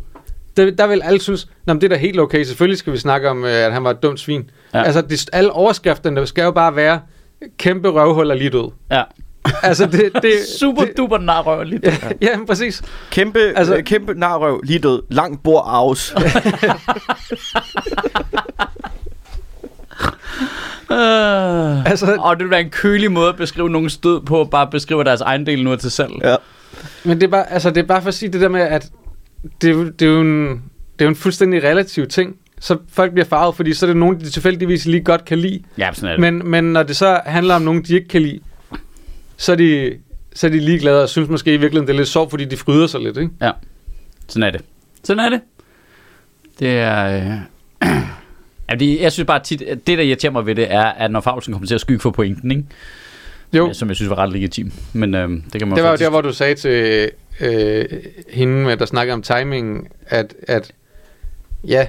Speaker 2: Det, der vil alle synes, Nå, det er da helt okay, selvfølgelig skal vi snakke om, øh, at han var et dumt svin.
Speaker 1: Ja.
Speaker 2: Altså, det, alle overskrifterne der skal jo bare være, kæmpe røvhul er lige død.
Speaker 1: Ja.
Speaker 2: Altså, det, (laughs) det,
Speaker 1: Super
Speaker 2: det,
Speaker 1: duper narrøv lige.
Speaker 2: ja, ja, præcis.
Speaker 3: Kæmpe, altså, øh, kæmpe narrøv, lige død. Langt bord arves. (laughs)
Speaker 1: Øh.
Speaker 2: Altså-
Speaker 1: og det vil være en kølig måde at beskrive nogen stød på, bare at beskrive deres egen del nu til salg.
Speaker 3: ja.
Speaker 2: Men det er bare, altså, det er bare for at sige det der med, at det, er det, er jo en, det er jo en fuldstændig relativ ting. Så folk bliver farvet, fordi så er det nogen, de tilfældigvis lige godt kan lide.
Speaker 1: Ja, sådan er det.
Speaker 2: Men, men når det så handler om nogen, de ikke kan lide, så er de, så er de ligeglade og synes måske i virkeligheden, det er lidt sjovt, fordi de fryder sig lidt, ikke?
Speaker 1: Ja, sådan er det. Sådan er det. Det er... Øh... (clears throat) Ja, det, jeg synes bare tit, at det der irriterer mig ved det, er, at når Fagsen kommer til at skygge for pointen, ikke?
Speaker 2: Jo,
Speaker 1: som jeg synes var ret legitim. Men øh, det kan man
Speaker 2: det var jo
Speaker 1: faktisk...
Speaker 2: der, hvor du sagde til øh, hende, med, der snakkede om timingen, at, at ja,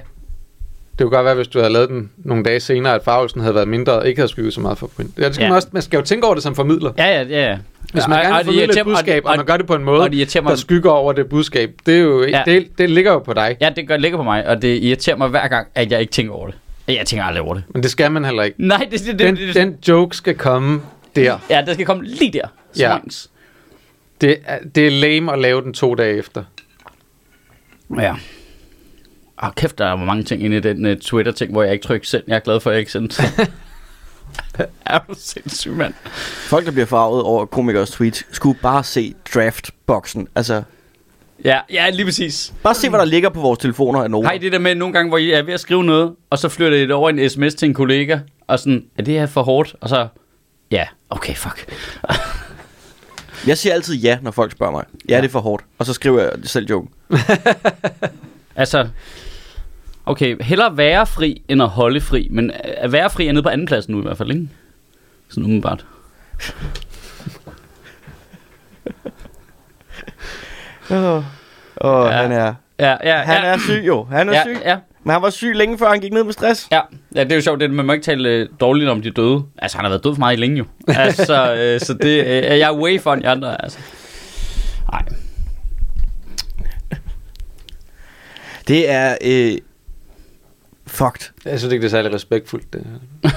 Speaker 2: det kunne godt være, hvis du havde lavet den nogle dage senere, at farvelsen havde været mindre og ikke havde skygget så meget for point. Ja, det skal
Speaker 1: Ja.
Speaker 2: man, også, man skal jo tænke over det som formidler.
Speaker 1: Ja, ja, ja, ja.
Speaker 2: Hvis man
Speaker 1: Og-
Speaker 2: gerne
Speaker 1: og
Speaker 2: vil
Speaker 1: det
Speaker 2: formidle et budskab, og,
Speaker 1: og-
Speaker 2: man gør det på en måde,
Speaker 1: Og det mig...
Speaker 2: der skygger over det budskab, det, er jo,
Speaker 1: Ja.
Speaker 2: ja. det, det ligger jo på dig.
Speaker 1: Ja, det gør ligger på mig, og det irriterer mig hver gang, at jeg ikke tænker over det. Jeg tænker aldrig over det.
Speaker 2: Men det skal man heller ikke.
Speaker 1: Nej, det, det, det,
Speaker 2: Den,
Speaker 1: det,
Speaker 2: den joke skal komme der.
Speaker 1: Ja, der skal komme lige der.
Speaker 2: Ja.
Speaker 1: Swangs.
Speaker 2: Det, er, det er lame at lave den to dage efter.
Speaker 1: Ja. Åh, kæft, der er mange ting inde i den uh, Twitter-ting, hvor jeg ikke trykker send. Jeg er glad for, at jeg ikke sendte. (laughs) er du sindssyg, mand?
Speaker 3: Folk, der bliver farvet over komikers tweets, skulle bare se draftboxen. Altså,
Speaker 1: Ja, ja, lige præcis.
Speaker 3: bare se, hvad der ligger på vores telefoner af nogen.
Speaker 1: Har I det der med nogle gange, hvor I er ved at skrive noget, og så flytter I det over en sms til en kollega, og sådan, er det her for hårdt? Og så, ja, okay, fuck. (laughs)
Speaker 3: Jeg siger altid ja, når folk spørger mig. Ja, det er for hårdt. Og så skriver jeg selv joken. (laughs)
Speaker 1: Altså, okay, hellere være fri, end at holde fri. Men at være fri er nede på anden plads nu i hvert fald, ikke? Sådan umiddelbart.
Speaker 3: Åh, oh,
Speaker 1: Ja.
Speaker 3: han er...
Speaker 1: Ja, ja,
Speaker 3: Han
Speaker 1: ja.
Speaker 3: er syg jo. Han er
Speaker 1: ja,
Speaker 3: syg.
Speaker 1: ja,
Speaker 3: Men han var syg længe før han gik ned med stress.
Speaker 1: ja, ja, det er jo sjovt, det, man må ikke tale øh, dårligt om de døde. Altså, han har været død for meget længe jo. (laughs) Altså, øh, så det, øh, jeg er way for de andre, altså. Nej.
Speaker 3: Det er... Øh, fucked.
Speaker 2: Jeg synes ikke, det er særlig respektfuldt. Det, (laughs)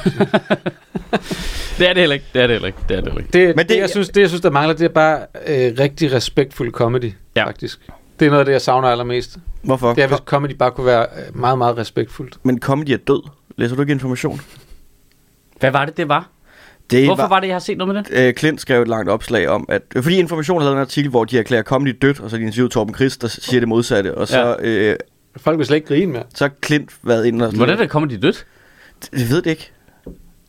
Speaker 1: Det er det heller ikke, det er det heller ikke, det er det heller ikke.
Speaker 2: det,
Speaker 3: Men det-
Speaker 2: det, jeg synes, det, jeg synes, der mangler, det er bare øh, rigtig respektfuld comedy,
Speaker 1: Ja.
Speaker 2: ja. faktisk. Det er noget af det, jeg savner allermest.
Speaker 3: Hvorfor?
Speaker 2: Det er, hvis comedy bare kunne være øh, meget, meget respektfuldt.
Speaker 3: Men comedy er død. Læser du ikke information?
Speaker 1: Hvad var det, det var?
Speaker 3: Det
Speaker 1: Hvorfor var det, jeg har set noget med det?
Speaker 3: Øh, Klint skrev et langt opslag om, at fordi Information havde lavet en artikel, hvor de erklærer comedy dødt, og så er de interviewet Torben Christ, der siger det modsatte, og så,
Speaker 1: ja.
Speaker 3: øh,
Speaker 2: Folk vil slet ikke grine mere.
Speaker 3: så har Klint været inde og...
Speaker 1: Hvordan er det kommer de dødt?
Speaker 3: Jeg ved det ikke.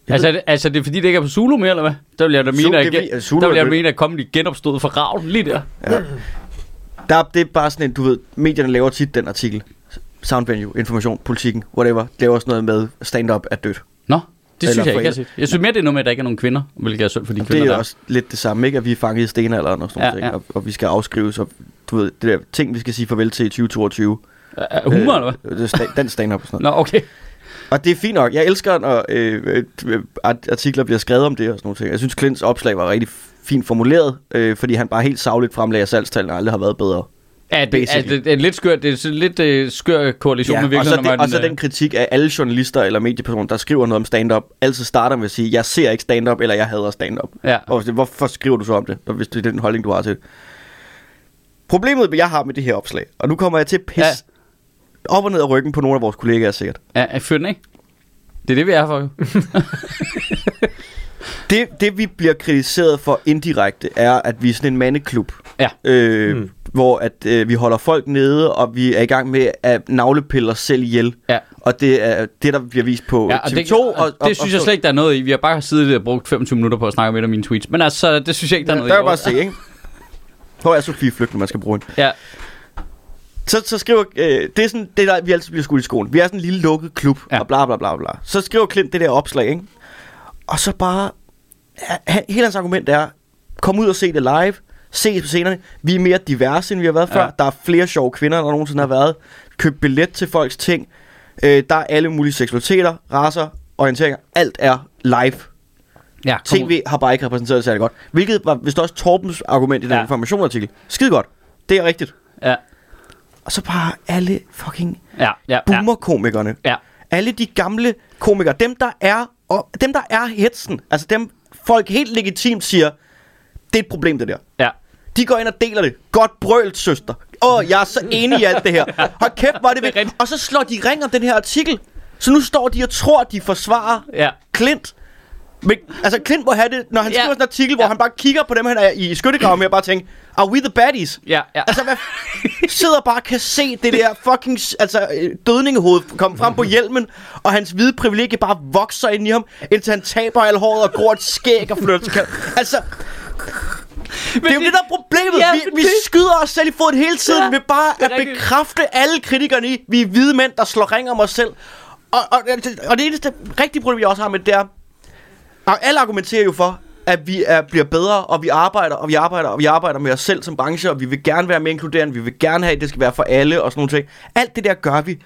Speaker 3: Jeg
Speaker 1: Altså,
Speaker 3: ved-
Speaker 1: er det, altså, det er fordi, det ikke er på Zulu mere, eller hvad? Der vil jeg da
Speaker 3: Zulu,
Speaker 1: mene,
Speaker 3: det er
Speaker 1: at,
Speaker 3: Zulu
Speaker 1: der vil jeg mene, at comedy genopstod fra raven lige der.
Speaker 3: Der, det er bare sådan en, du ved, medierne laver tit den artikel. Sound venue, information, politikken, whatever, laver sådan noget med stand-up er dødt.
Speaker 1: Nå, det synes
Speaker 3: Eller
Speaker 1: jeg ikke, jeg set. Jeg synes mere, det er noget med, at der ikke er nogen kvinder, hvilket er synd for de
Speaker 3: Og
Speaker 1: kvinder,
Speaker 3: det er
Speaker 1: der
Speaker 3: også lidt det samme, ikke? At vi er fanget i stenalderen og sådan
Speaker 1: Ja,
Speaker 3: ja, ting,
Speaker 1: ja.
Speaker 3: og, og, vi skal afskrives, og du ved, det der ting, vi skal sige farvel til i 2022.
Speaker 1: er. Er humor, eller hvad?
Speaker 3: Øh, det er sta- den stand-up og sådan noget.
Speaker 1: Nå, okay.
Speaker 3: Og det er fint nok. Jeg elsker, når øh, øh, art- artikler bliver skrevet om det og sådan noget ting. Jeg synes, Klints opslag var rigtig fint formuleret, øh, fordi han bare helt savligt fremlagde, at salgstallene aldrig har været bedre.
Speaker 1: Ja, det, altså, det er lidt skørt. Det er sådan lidt øh, skør koalition med
Speaker 3: og så,
Speaker 1: virkeligheden.
Speaker 3: det, og så den kritik af alle journalister eller mediepersoner, der skriver noget om stand-up, altid starter med at sige, jeg ser ikke stand-up, eller jeg hader stand-up.
Speaker 1: Ja.
Speaker 3: Og hvorfor skriver du så om det, hvis det er den holdning, du har til det? Problemet, jeg har med det her opslag, og nu kommer jeg til at pisse ja. Op og ned af ryggen på nogle af vores kollegaer sikkert.
Speaker 1: Ja, fyr den, ikke? Det er det, vi er for. jo. (laughs)
Speaker 3: Det, det vi bliver kritiseret for indirekte, er, at vi er sådan en mandeklub.
Speaker 1: Ja.
Speaker 3: Øh,
Speaker 2: Mm.
Speaker 3: Hvor at, øh, vi holder folk nede, og vi er i gang med at navlepille os selv ihjel.
Speaker 1: Ja.
Speaker 3: Og det er det, der bliver vist på
Speaker 1: Ja,
Speaker 3: ja,
Speaker 1: og
Speaker 3: TV2.
Speaker 1: det,
Speaker 3: og,
Speaker 1: og, det synes jeg slet ikke, der er noget i. Vi har bare siddet og brugt 25 minutter på at snakke om et af mine tweets. Men altså, det synes jeg ikke, der er
Speaker 3: Der,
Speaker 1: noget
Speaker 3: der
Speaker 1: i.
Speaker 3: er bare at se, ikke? (laughs) Hvor er Sofie Flygtning, man skal bruge hende.
Speaker 1: Ja,
Speaker 3: Så, så skriver, øh, det er sådan, det der, vi altid bliver skudt i skolen. Vi er sådan en lille lukket klub,
Speaker 1: Ja.
Speaker 3: og bla bla bla bla. Så skriver Klint det der opslag, ikke? Og så bare, han, hele hans argument er, kom ud og se det live, Se på scenerne. Vi er mere diverse, end vi har været
Speaker 1: Ja.
Speaker 3: før. Der er flere sjove kvinder, end der nogensinde har været. Køb billet til folks ting. Øh, der er alle mulige seksualiteter, raser, orienteringer. Alt er live.
Speaker 1: Ja.
Speaker 3: TV har bare ikke repræsenteret det særlig godt. Hvilket var vist også Torbens argument i den
Speaker 1: ja.
Speaker 3: informationartikel. Skide godt. Det er rigtigt.
Speaker 1: Ja,
Speaker 3: Og så bare alle fucking
Speaker 1: ja, ja,
Speaker 3: boomer-komikerne.
Speaker 1: ja.
Speaker 3: Alle de gamle komikere. Dem, der er, og dem, der er hetsen. Altså dem, folk helt legitimt siger, det er et problem, det der.
Speaker 1: ja.
Speaker 3: De går ind og deler det. Godt brølt, søster. Åh, jeg er så enig i alt det her. (laughs) Hold kæft, hvor er det
Speaker 1: Det er.
Speaker 3: Og så slår de ring om den her artikel. Så nu står de og tror, at de forsvarer
Speaker 1: Ja.
Speaker 3: Clint. Men, altså, Clint må have det, når han
Speaker 1: Ja.
Speaker 3: skriver sådan en artikel, hvor
Speaker 1: Ja.
Speaker 3: han bare kigger på dem, han er i skyttegraven med, og bare tænker, are we the baddies?
Speaker 1: Ja, ja.
Speaker 3: Altså, hvad sidder bare og kan se det der fucking altså, dødningehoved komme frem på hjelmen, og hans hvide privilegie bare vokser ind i ham, indtil han taber al håret og gror et skæg og flytter til. Altså, det er jo det, der er problemet.
Speaker 1: Ja,
Speaker 3: vi,
Speaker 1: men
Speaker 3: vi
Speaker 1: det-
Speaker 3: skyder os selv i foden hele tiden
Speaker 1: Ja,
Speaker 3: ved bare at
Speaker 1: rigtigt.
Speaker 3: bekræfte alle kritikerne i, vi er hvide mænd, der slår ring om os selv. Og, og, og det eneste rigtige problem, jeg også har med det, er, alle argumenterer jo for, at vi er, bliver bedre, og vi arbejder, og vi arbejder, og vi arbejder med os selv som branche, og vi vil gerne være mere inkluderende, vi vil gerne have, at det skal være for alle, og sådan nogle ting. Alt det der gør vi.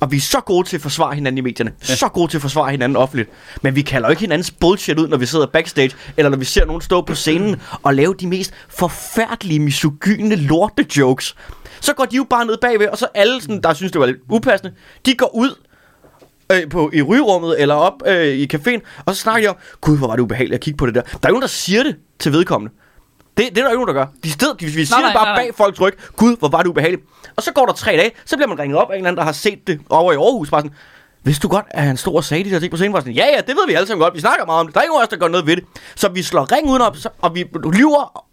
Speaker 3: Og vi er så gode til at forsvare hinanden i medierne. Ja. Så gode til at forsvare hinanden offentligt. Men vi kalder jo ikke hinandens bullshit ud, når vi sidder backstage, eller når vi ser nogen stå på scenen og lave de mest forfærdelige, misogyne lorte jokes. Så går de jo bare ned bagved, og så alle, sådan, der synes, det var lidt upassende, de går ud øh, på, i rygerummet eller op øh, i caféen, og så snakker de om, gud, hvor var det ubehageligt at kigge på det der. Der er jo nogen, der siger det til vedkommende. Det, det er der ikke nogen, der gør. De, sted, de, vi siger
Speaker 1: nej,
Speaker 3: det bare
Speaker 1: nej,
Speaker 3: bag folks ryg. Gud, hvor var det ubehageligt. Og så går der tre dage, så bliver man ringet op af en eller anden, der har set det over i Aarhus. Bare sådan, hvis du godt, at han stod og sagde de der ting på scenen, var sådan, ja, ja, det ved vi alle sammen godt. Vi snakker meget om det. Der er ikke nogen af os, der gør noget ved det. Så vi slår ring udenom, og vi lyver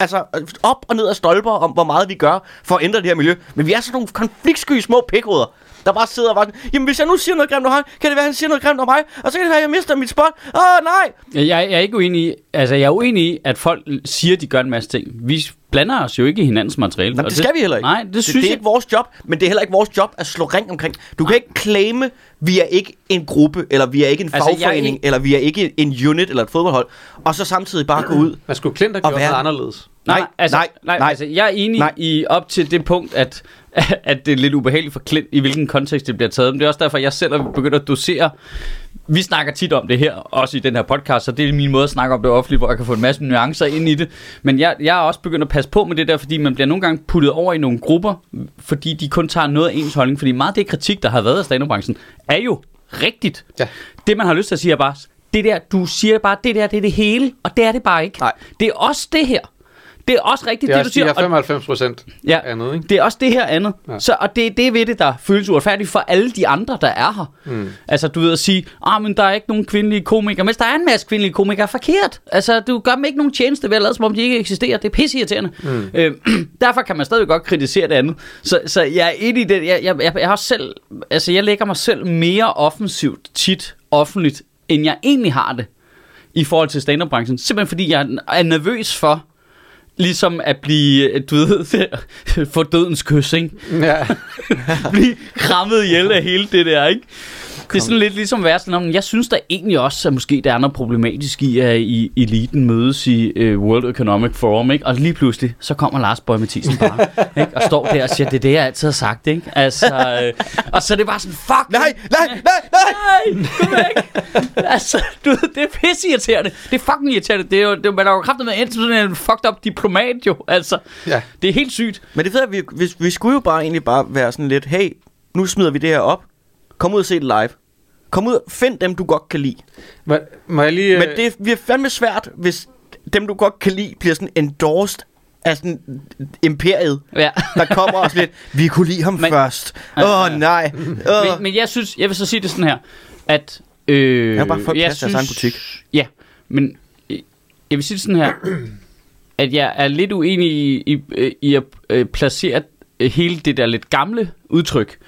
Speaker 3: altså op og ned af stolper om, hvor meget vi gør for at ændre det her miljø. Men vi er sådan nogle konfliktsky små pikhoveder, der bare sidder og bare sådan, jamen hvis jeg nu siger noget grimt om ham, kan det være, at han siger noget grimt om mig, og så kan det være, at jeg mister mit spot. Åh, nej!
Speaker 1: Jeg, jeg er ikke uenig i, altså jeg er uenig i, at folk siger, at de gør en masse ting. Vi blander os jo ikke i hinandens materiale.
Speaker 3: Jamen,
Speaker 1: og
Speaker 3: det skal vi heller ikke.
Speaker 1: Nej, det,
Speaker 3: det,
Speaker 1: synes
Speaker 3: det er
Speaker 1: jeg
Speaker 3: ikke vores job, men det er heller ikke vores job at slå ring omkring. Du kan ikke claime, vi er ikke en gruppe, eller vi er ikke en
Speaker 1: Altså,
Speaker 3: fagforening,
Speaker 1: ikke-
Speaker 3: eller vi er ikke en unit eller et fodboldhold, og så samtidig bare gå ud. (clears throat)
Speaker 2: Man skulle Klint have
Speaker 3: Og
Speaker 2: gjort
Speaker 3: være-
Speaker 2: noget anderledes.
Speaker 1: Nej, altså,
Speaker 3: nej,
Speaker 1: nej,
Speaker 3: nej.
Speaker 1: altså, jeg er enig
Speaker 3: Nej.
Speaker 1: i op til det punkt, at, (laughs) at det er lidt ubehageligt for Clint, i hvilken kontekst det bliver taget. Men det er også derfor, jeg selv er begyndt at dosere. Vi snakker tit om det her, også i den her podcast, så det er min måde at snakke om det offentligt, hvor jeg kan få en masse nuancer ind i det. Men jeg, jeg er også begyndt at passe på med det der, fordi man bliver nogle gange puttet over i nogle grupper, fordi de kun tager noget af ens holdning. Fordi meget af det kritik, der har været af stand er jo rigtigt.
Speaker 2: Ja.
Speaker 1: Det, man har lyst til at sige, er bare, det der, du siger bare, det der, det er det hele, og det er det bare ikke.
Speaker 3: Nej.
Speaker 1: Det er også det her. Det er også rigtigt,
Speaker 2: Det er
Speaker 1: det,
Speaker 2: også
Speaker 1: du siger.
Speaker 2: de her
Speaker 1: og-
Speaker 2: 95 procent
Speaker 1: Ja,
Speaker 2: andet, ikke?
Speaker 1: det er også det her andet. Ja. Så, og det er det ved det, der føles uretfærdigt for alle de andre, der er her. Mm. Altså, du ved at sige, ah, men der er ikke nogen kvindelige komikere. Men der er en masse kvindelige komikere, forkert. Altså, du gør dem ikke nogen tjeneste ved at lade, som om de ikke eksisterer. Det er pisseirriterende. Mm. Øh, (clears throat) derfor kan man stadig godt kritisere det andet. Så, så jeg er enig i det. Jeg, jeg, jeg, jeg har selv, altså, jeg lægger mig selv mere offensivt tit offentligt, end jeg egentlig har det i forhold til stand-up-branchen. Simpelthen fordi jeg er nervøs for, ligesom at blive, du ved, (laughs) få dødens kys, ikke?
Speaker 2: Ja. (laughs)
Speaker 1: Blive krammet ihjel af hele det der, ikke? Det er sådan lidt ligesom "Nå, men jeg synes da egentlig også, at måske der er noget problematisk i, at i eliten mødes i uh, World Economic Forum, ikke? Og lige pludselig, så kommer Lars Bøge Mathisen bare, (laughs) ikke? Og står der og siger, det er det, jeg altid har sagt, ikke? Altså, øh, og så er det bare sådan, fuck!
Speaker 3: Nej, nej, nej, nej!
Speaker 1: Nej, gå væk! altså, du ved, det er pisseirriterende. Det er fucking irriterende. Det er jo, det man har jo kraftigt med ind sådan en fucked up diplomat, jo. Altså,
Speaker 2: Ja.
Speaker 1: det er helt sygt.
Speaker 3: Men det er, at vi, vi, vi skulle jo bare egentlig bare være sådan lidt, hey, nu smider vi det her op. Kom ud og se det live. Kom ud, find dem, du godt kan lide.
Speaker 2: Må, må jeg lige...
Speaker 3: Men
Speaker 2: øh,
Speaker 3: det bliver fandme svært, hvis dem, du godt kan lide, bliver sådan endorsed af sådan imperiet,
Speaker 1: Ja.
Speaker 3: der kommer også lidt, (laughs) vi kunne lide ham
Speaker 1: Men-
Speaker 3: først. Åh, oh,
Speaker 1: ja.
Speaker 3: nej. Oh.
Speaker 1: Men, men jeg synes, jeg vil så sige det sådan her, at... Øh,
Speaker 3: Jeg har bare folk
Speaker 1: jeg
Speaker 3: deres egen butik.
Speaker 1: Ja, men øh, jeg vil sige det sådan her, (clears throat) at jeg er lidt uenig i, i, i at øh, placere øh, hele det der lidt gamle udtryk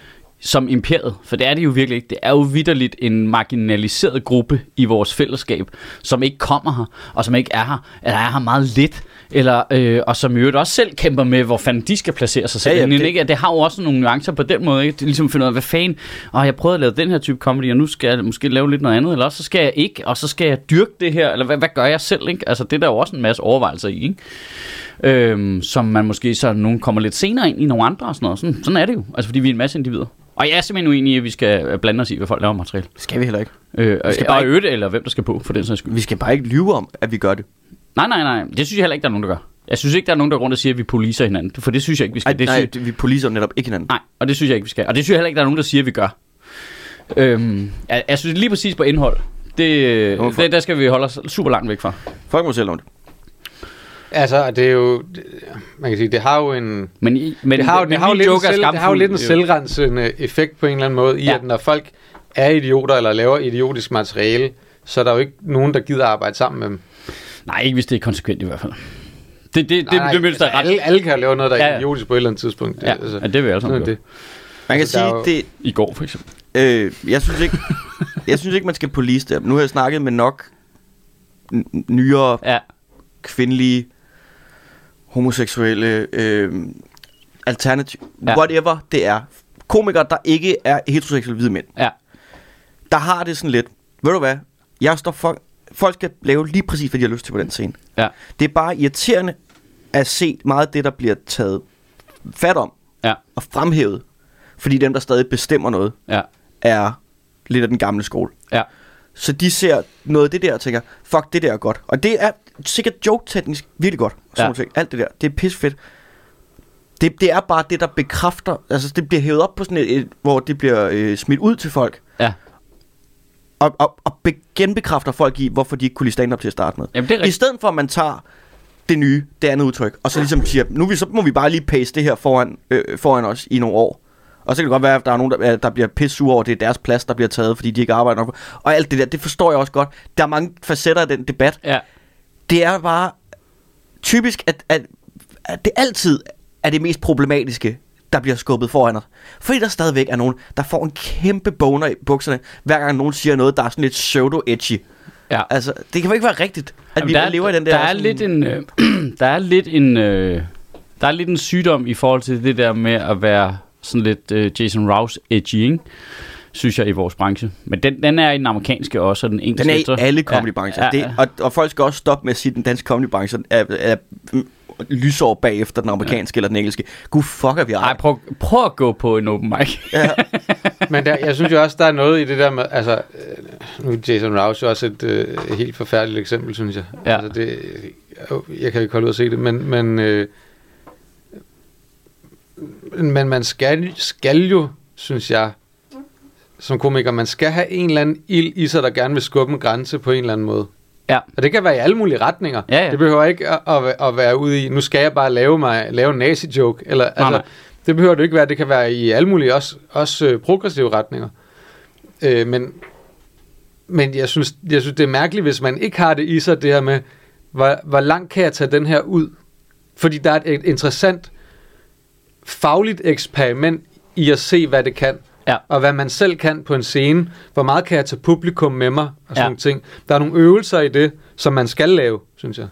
Speaker 1: som imperiet, for det er det jo virkelig ikke. Det er jo vidderligt en marginaliseret gruppe i vores fællesskab, som ikke kommer her, og som ikke er her, eller er her meget lidt, eller, øh, og som i øvrigt også selv kæmper med, hvor fanden de skal placere sig selv.
Speaker 3: Ja,
Speaker 1: Ja,
Speaker 3: det-
Speaker 1: ikke? det har jo også nogle nuancer på den måde. Ikke? Det ligesom at finde ud af, hvad fanden, og jeg prøvede at lave den her type comedy, og nu skal jeg måske lave lidt noget andet, eller også så skal jeg ikke, og så skal jeg dyrke det her, eller hvad, hvad gør jeg selv? Ikke? Altså det er der jo også en masse overvejelser i, ikke? Øhm, som man måske så nogen kommer lidt senere ind i nogle andre og sådan noget. Sådan, sådan er det jo, altså fordi vi er en masse individer. Og jeg er simpelthen uenig i, at vi skal blande os i, hvad folk laver materiale.
Speaker 3: Det skal vi heller ikke.
Speaker 1: Øh,
Speaker 3: Vi skal
Speaker 1: og
Speaker 3: bare
Speaker 1: øvrigt, eller hvem der skal på, for den sags skyld.
Speaker 3: Vi skal bare ikke lyve om, at vi gør det.
Speaker 1: Nej, nej, nej. Det synes jeg heller ikke, der er nogen, der gør. Jeg synes ikke, der er nogen, der går rundt og siger, at vi poliser hinanden. For det synes jeg ikke, vi skal.
Speaker 3: Ej,
Speaker 1: det
Speaker 3: nej,
Speaker 1: synes,
Speaker 3: vi poliser netop ikke hinanden.
Speaker 1: nej, og det synes jeg ikke, vi skal. Og det synes jeg heller ikke, der er nogen, der siger, at vi gør. Øhm, jeg, jeg synes lige præcis på indhold, det,
Speaker 3: Hvorfor?
Speaker 1: det, der skal vi holde os super langt væk fra.
Speaker 3: Folk må selv om det.
Speaker 2: Altså, det er jo... det- Man kan sige, det har jo en...
Speaker 1: Men, i- men,
Speaker 2: det har, jo-
Speaker 1: men
Speaker 2: det har, jo lidt, en
Speaker 1: joke
Speaker 2: selv, det har jo lidt en selvrensende effekt på en eller anden måde, i
Speaker 1: Ja.
Speaker 2: at når folk er idioter eller laver idiotisk materiale, så er der jo ikke nogen, der gider arbejde sammen med dem.
Speaker 1: Nej, ikke hvis det er konsekvent i hvert fald. Det, det, det, det, det mønster er ret.
Speaker 2: alle, alle kan lave noget, der er
Speaker 1: Ja,
Speaker 2: idiotisk på et eller andet tidspunkt.
Speaker 1: Ja,
Speaker 2: altså,
Speaker 1: ja, det vil jeg også
Speaker 2: er
Speaker 1: det.
Speaker 2: det.
Speaker 3: Man kan
Speaker 2: Altså,
Speaker 3: sige,
Speaker 2: jo-
Speaker 3: det,
Speaker 1: I går for eksempel.
Speaker 3: øh, jeg synes ikke, (laughs) jeg synes ikke, man skal police det. Nu har jeg snakket med nok nyere
Speaker 1: Ja,
Speaker 3: kvindelige, homoseksuelle, øh, alternativ,
Speaker 1: Ja.
Speaker 3: whatever det er. Komikere, der ikke er heteroseksuelle hvide mænd.
Speaker 1: ja,
Speaker 3: Der har det sådan lidt, ved du hvad, jeg står for, folk skal lave lige præcis, hvad de har lyst til på den scene.
Speaker 1: ja,
Speaker 3: Det er bare irriterende at se meget af det, der bliver taget fat om
Speaker 1: ja,
Speaker 3: og fremhævet. Fordi dem, der stadig bestemmer noget,
Speaker 1: ja,
Speaker 3: er lidt af den gamle skole.
Speaker 1: ja.
Speaker 3: Så de ser noget af det der og tænker, fuck, det der er godt. Og det er sikkert joke-teknisk virkelig godt. Sådan
Speaker 1: Ja.
Speaker 3: ting. Alt det der, det er pisfedt. Det, det er bare det, der bekræfter, altså det bliver hævet op på sådan et, et hvor det bliver øh, smidt ud til folk,
Speaker 1: ja.
Speaker 3: og, og, og be, genbekræfter folk i, hvorfor de ikke kunne lide stand-up til at starte med.
Speaker 1: Jamen, det er
Speaker 3: I stedet for, at man tager det nye, det andet udtryk, og så ligesom siger, nu vi, så må vi bare lige paste det her foran, øh, foran os i nogle år. Og så kan det godt være, at der er nogen, der, der bliver pisse sure over, at det er deres plads, der bliver taget, fordi de ikke arbejder nok. Og alt det der, det forstår jeg også godt. Der er mange facetter af den debat.
Speaker 1: Ja,
Speaker 3: Det er bare typisk, at, at, at det altid er det mest problematiske, der bliver skubbet foran os. Fordi der stadigvæk er nogen, der får en kæmpe boner i bukserne, hver gang nogen siger noget, der er sådan lidt pseudo-edgy.
Speaker 1: ja.
Speaker 3: Altså, det kan jo ikke være rigtigt, at
Speaker 1: Jamen,
Speaker 3: vi
Speaker 1: der,
Speaker 3: lever i den der...
Speaker 1: Der er
Speaker 3: sådan-
Speaker 1: lidt en... Øh, (clears throat) der er lidt en... Øh, der er lidt en sygdom i forhold til det der med at være sådan lidt øh, Jason Rouse edgy, ikke? synes jeg, i vores branche. Men den, den er i den amerikanske også, og den engelske.
Speaker 3: Den er i alle comedybrancher.
Speaker 1: Ja,
Speaker 3: Ja,
Speaker 1: ja,
Speaker 3: ja, og, og folk skal også stoppe med at sige, at den danske comedybranche er, er lysår bagefter den amerikanske ja. eller den engelske. Gud fucker vi
Speaker 1: Ej,
Speaker 3: ej.
Speaker 1: prøv, prøv at gå på en open mic.
Speaker 3: Ja, (laughs)
Speaker 2: Men der, jeg synes jo også, der er noget i det der med, altså, øh, nu er Jason Rouse jo også et øh, helt forfærdeligt eksempel, synes jeg.
Speaker 1: Ja.
Speaker 2: Altså, det, jeg kan ikke holde ud at se det, men, men, øh, men man skal, skal jo, synes jeg, som komiker, man skal have en eller anden ild i sig, der gerne vil skubbe en grænse på en eller anden måde.
Speaker 1: Ja.
Speaker 2: Og det kan være i alle mulige retninger.
Speaker 1: Ja, ja.
Speaker 2: Det behøver ikke at, at, at være ude i, nu skal jeg bare lave mig lave en nazi-joke. Eller,
Speaker 1: Nej,
Speaker 2: altså,
Speaker 1: nej.
Speaker 2: Det behøver det ikke være. Det kan være i alle mulige, også, også øh, progressive retninger. Øh, men, men jeg synes, jeg synes, det er mærkeligt, hvis man ikke har det i sig, det her med, hvor, hvor langt kan jeg tage den her ud? Fordi der er et interessant fagligt eksperiment i at se, hvad det kan.
Speaker 1: Ja.
Speaker 2: Og hvad man selv kan på en scene. Hvor meget kan jeg tage publikum med mig? Og sådan
Speaker 1: Ja.
Speaker 2: ting. Der er nogle øvelser i det, som man skal lave, synes jeg.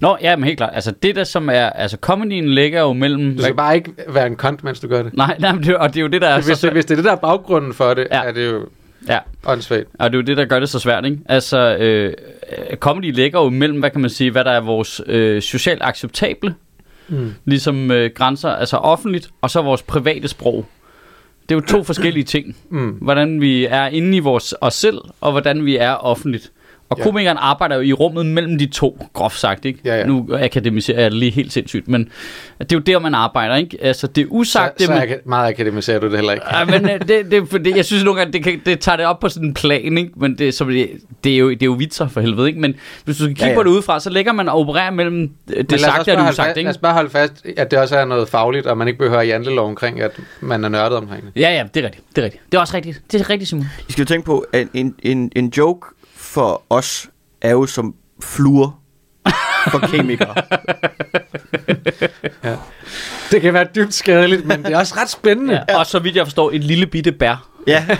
Speaker 1: Nå, ja, men helt klart. Altså, det der som er... Altså, comedyen ligger jo mellem...
Speaker 2: Du skal bare ikke være en kont, mens du gør det.
Speaker 1: Nej, (laughs) nej, men det, og det er jo det, der er
Speaker 2: Hvis,
Speaker 1: så
Speaker 2: hvis det er det, der er baggrunden for det,
Speaker 1: Ja.
Speaker 2: ja. er det jo
Speaker 1: Ja,
Speaker 2: åndssvagt.
Speaker 1: og det er jo det, der gør det så svært, ikke? Altså, øh, øh, comedy ligger jo mellem, hvad kan man sige, hvad der er vores øh, socialt acceptable,
Speaker 2: Mm.
Speaker 1: ligesom øh, grænser, altså offentligt, og så vores private sprog. Det er jo to forskellige ting.
Speaker 2: Mm.
Speaker 1: Hvordan vi er inde i vores os selv, og hvordan vi er offentligt. Og
Speaker 2: Ja.
Speaker 1: komikeren arbejder jo i rummet mellem de to, groft sagt, ikke?
Speaker 2: Ja, ja.
Speaker 1: Nu akademiserer jeg det lige helt sindssygt, men det er jo der, man arbejder, ikke? Altså, det er usagt,
Speaker 2: Så,
Speaker 1: det
Speaker 2: så
Speaker 1: man...
Speaker 2: meget akademiserer du det heller ikke.
Speaker 1: Ja, men øh, det, det, er fordi, jeg synes nogle gange, det, kan, det tager det op på sådan en plan, ikke? Men det, så det, det, er jo, det er jo vitser for helvede, ikke? Men hvis du skal kigge ja,
Speaker 3: Ja,
Speaker 1: på det udefra, så lægger man og opererer mellem øh,
Speaker 2: Men
Speaker 1: det
Speaker 2: os
Speaker 1: sagte
Speaker 2: også
Speaker 1: og
Speaker 2: bare
Speaker 1: det
Speaker 2: fast,
Speaker 1: ikke?
Speaker 2: Lad os bare holde fast, at det også er noget fagligt, og man ikke behøver jantelov omkring, at man er nørdet omkring det.
Speaker 1: Ja, ja, det er rigtigt. Det er rigtigt. Det er også rigtigt. Det er rigtigt, Simon.
Speaker 3: I skal jo tænke på, at en, en, en joke for os er jo som fluer for kemikere.
Speaker 2: Ja. Det kan være dybt skadeligt, men det er også ret spændende.
Speaker 1: Ja. Og så vidt jeg forstår, et lille bitte bær.
Speaker 3: Ja, (laughs)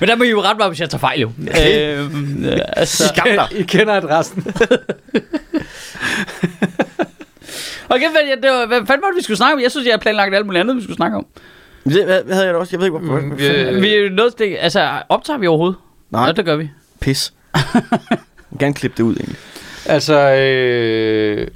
Speaker 1: Men der må I jo ret meget, hvis jeg tager fejl jo. øhm, øh, altså,
Speaker 3: skam dig.
Speaker 2: I kender adressen. (laughs)
Speaker 1: okay, hvad, det var, hvad fanden var det, vi skulle snakke om? Jeg synes, jeg har planlagt alt muligt andet, vi skulle snakke om.
Speaker 3: Det, havde jeg da også? Jeg ved ikke, hvorfor.
Speaker 2: Mm, vi-.
Speaker 1: Vi er jo nødt til, altså, optager vi overhovedet?
Speaker 3: Nej.
Speaker 1: Ja, det gør vi.
Speaker 3: Pis. Jeg (laughs) vil gerne klippe det ud, egentlig.
Speaker 2: altså, øh,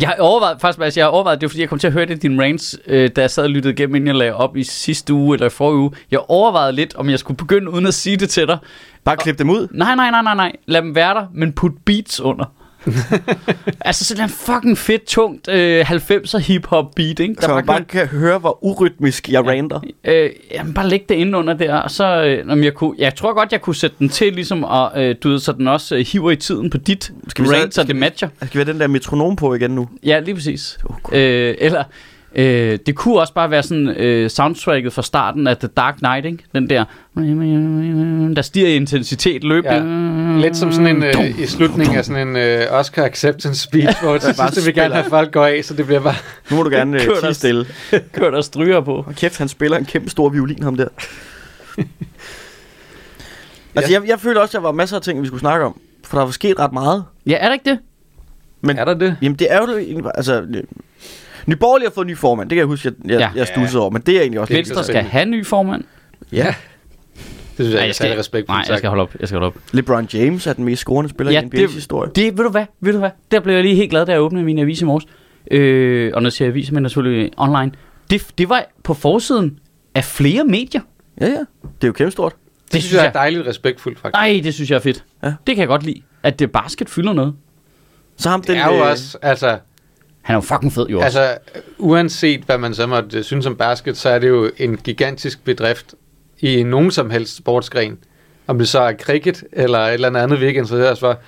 Speaker 1: Jeg har overvejet, faktisk, altså, jeg har overvejet, det er fordi, jeg kom til at høre det i din rants, øh, da jeg sad og lyttede igennem, inden jeg lagde op i sidste uge eller i forrige uge. Jeg overvejede lidt, om jeg skulle begynde uden at sige det til dig.
Speaker 3: Bare klippe dem ud.
Speaker 1: Nej, nej, nej, nej, nej. Lad dem være der, men put beats under. (laughs) altså sådan en fucking fedt, tungt øh, 90'er hip-hop beat, ikke?
Speaker 3: Så man bare
Speaker 1: kan,
Speaker 3: kan høre, hvor urytmisk jeg rander.
Speaker 1: øh, jamen, bare læg det ind under der, og så, øh, om jeg, kunne, jeg tror godt, jeg kunne sætte den til, ligesom, og, øh, du ved, så den også øh, hiver i tiden på dit
Speaker 3: Skal vi så-
Speaker 1: rant, så
Speaker 3: skal
Speaker 1: det matcher.
Speaker 3: Skal vi have den der metronom på igen nu.
Speaker 1: Ja, lige præcis.
Speaker 3: Oh,
Speaker 1: Øh, eller, øh, det kunne også bare være sådan øh, soundtracket fra starten af The Dark Knight, ikke? Den der, der stiger i intensitet løbende.
Speaker 2: lidt som sådan en, øh, i slutningen af sådan en øh, Oscar acceptance speech, hvor til (laughs)
Speaker 3: bare
Speaker 2: vil vi gerne have folk går af, så det bliver bare...
Speaker 3: Nu må du gerne
Speaker 1: Kør dig.
Speaker 3: tige stille. (laughs)
Speaker 1: Kører der stryger på.
Speaker 3: Og kæft, han spiller en kæmpe stor violin, ham der. (laughs) altså, jeg, jeg føler også, at der var masser af ting, vi skulle snakke om. For der var sket ret meget.
Speaker 1: Ja, er det ikke det?
Speaker 3: Men-
Speaker 2: er der det?
Speaker 3: Jamen, det er jo altså... øh, Nyborgerlig har fået en ny formand, det kan jeg huske, jeg, jeg,
Speaker 1: Ja.
Speaker 3: jeg stussede over, men det er egentlig også lidt...
Speaker 1: Venstre skal have ny formand.
Speaker 3: Ja,
Speaker 2: Det synes jeg,
Speaker 1: Nej,
Speaker 2: jeg ikke skal respekt for.
Speaker 1: Nej, jeg skal holde op. Jeg skal holde op.
Speaker 3: LeBron James er den mest scorende spiller
Speaker 1: Ja,
Speaker 3: i NBA's
Speaker 1: det-
Speaker 3: historie.
Speaker 1: Det, ved du hvad? Ved du hvad? Der blev jeg lige helt glad, da jeg åbnede min avis i morges. Øh, og når jeg siger avis, men selvfølgelig online. Det, det var på forsiden af flere medier.
Speaker 3: Ja, ja. Det er jo kæmpe stort.
Speaker 2: Det, det synes jeg er dejligt respektfuldt, faktisk.
Speaker 1: Ej, det synes jeg er fedt.
Speaker 3: Ja.
Speaker 1: Det kan jeg godt lide. At det basket fylder noget.
Speaker 3: Så ham
Speaker 2: Det
Speaker 3: den...
Speaker 2: er jo
Speaker 3: øh,
Speaker 2: også, altså,
Speaker 1: Han er jo fucking fed jo også.
Speaker 2: altså, uanset hvad man så måtte øh, synes om basket, så er det jo en gigantisk bedrift i nogen som helst sportsgren. Om det så er cricket eller et eller andet andet, vi ikke interesserer os for,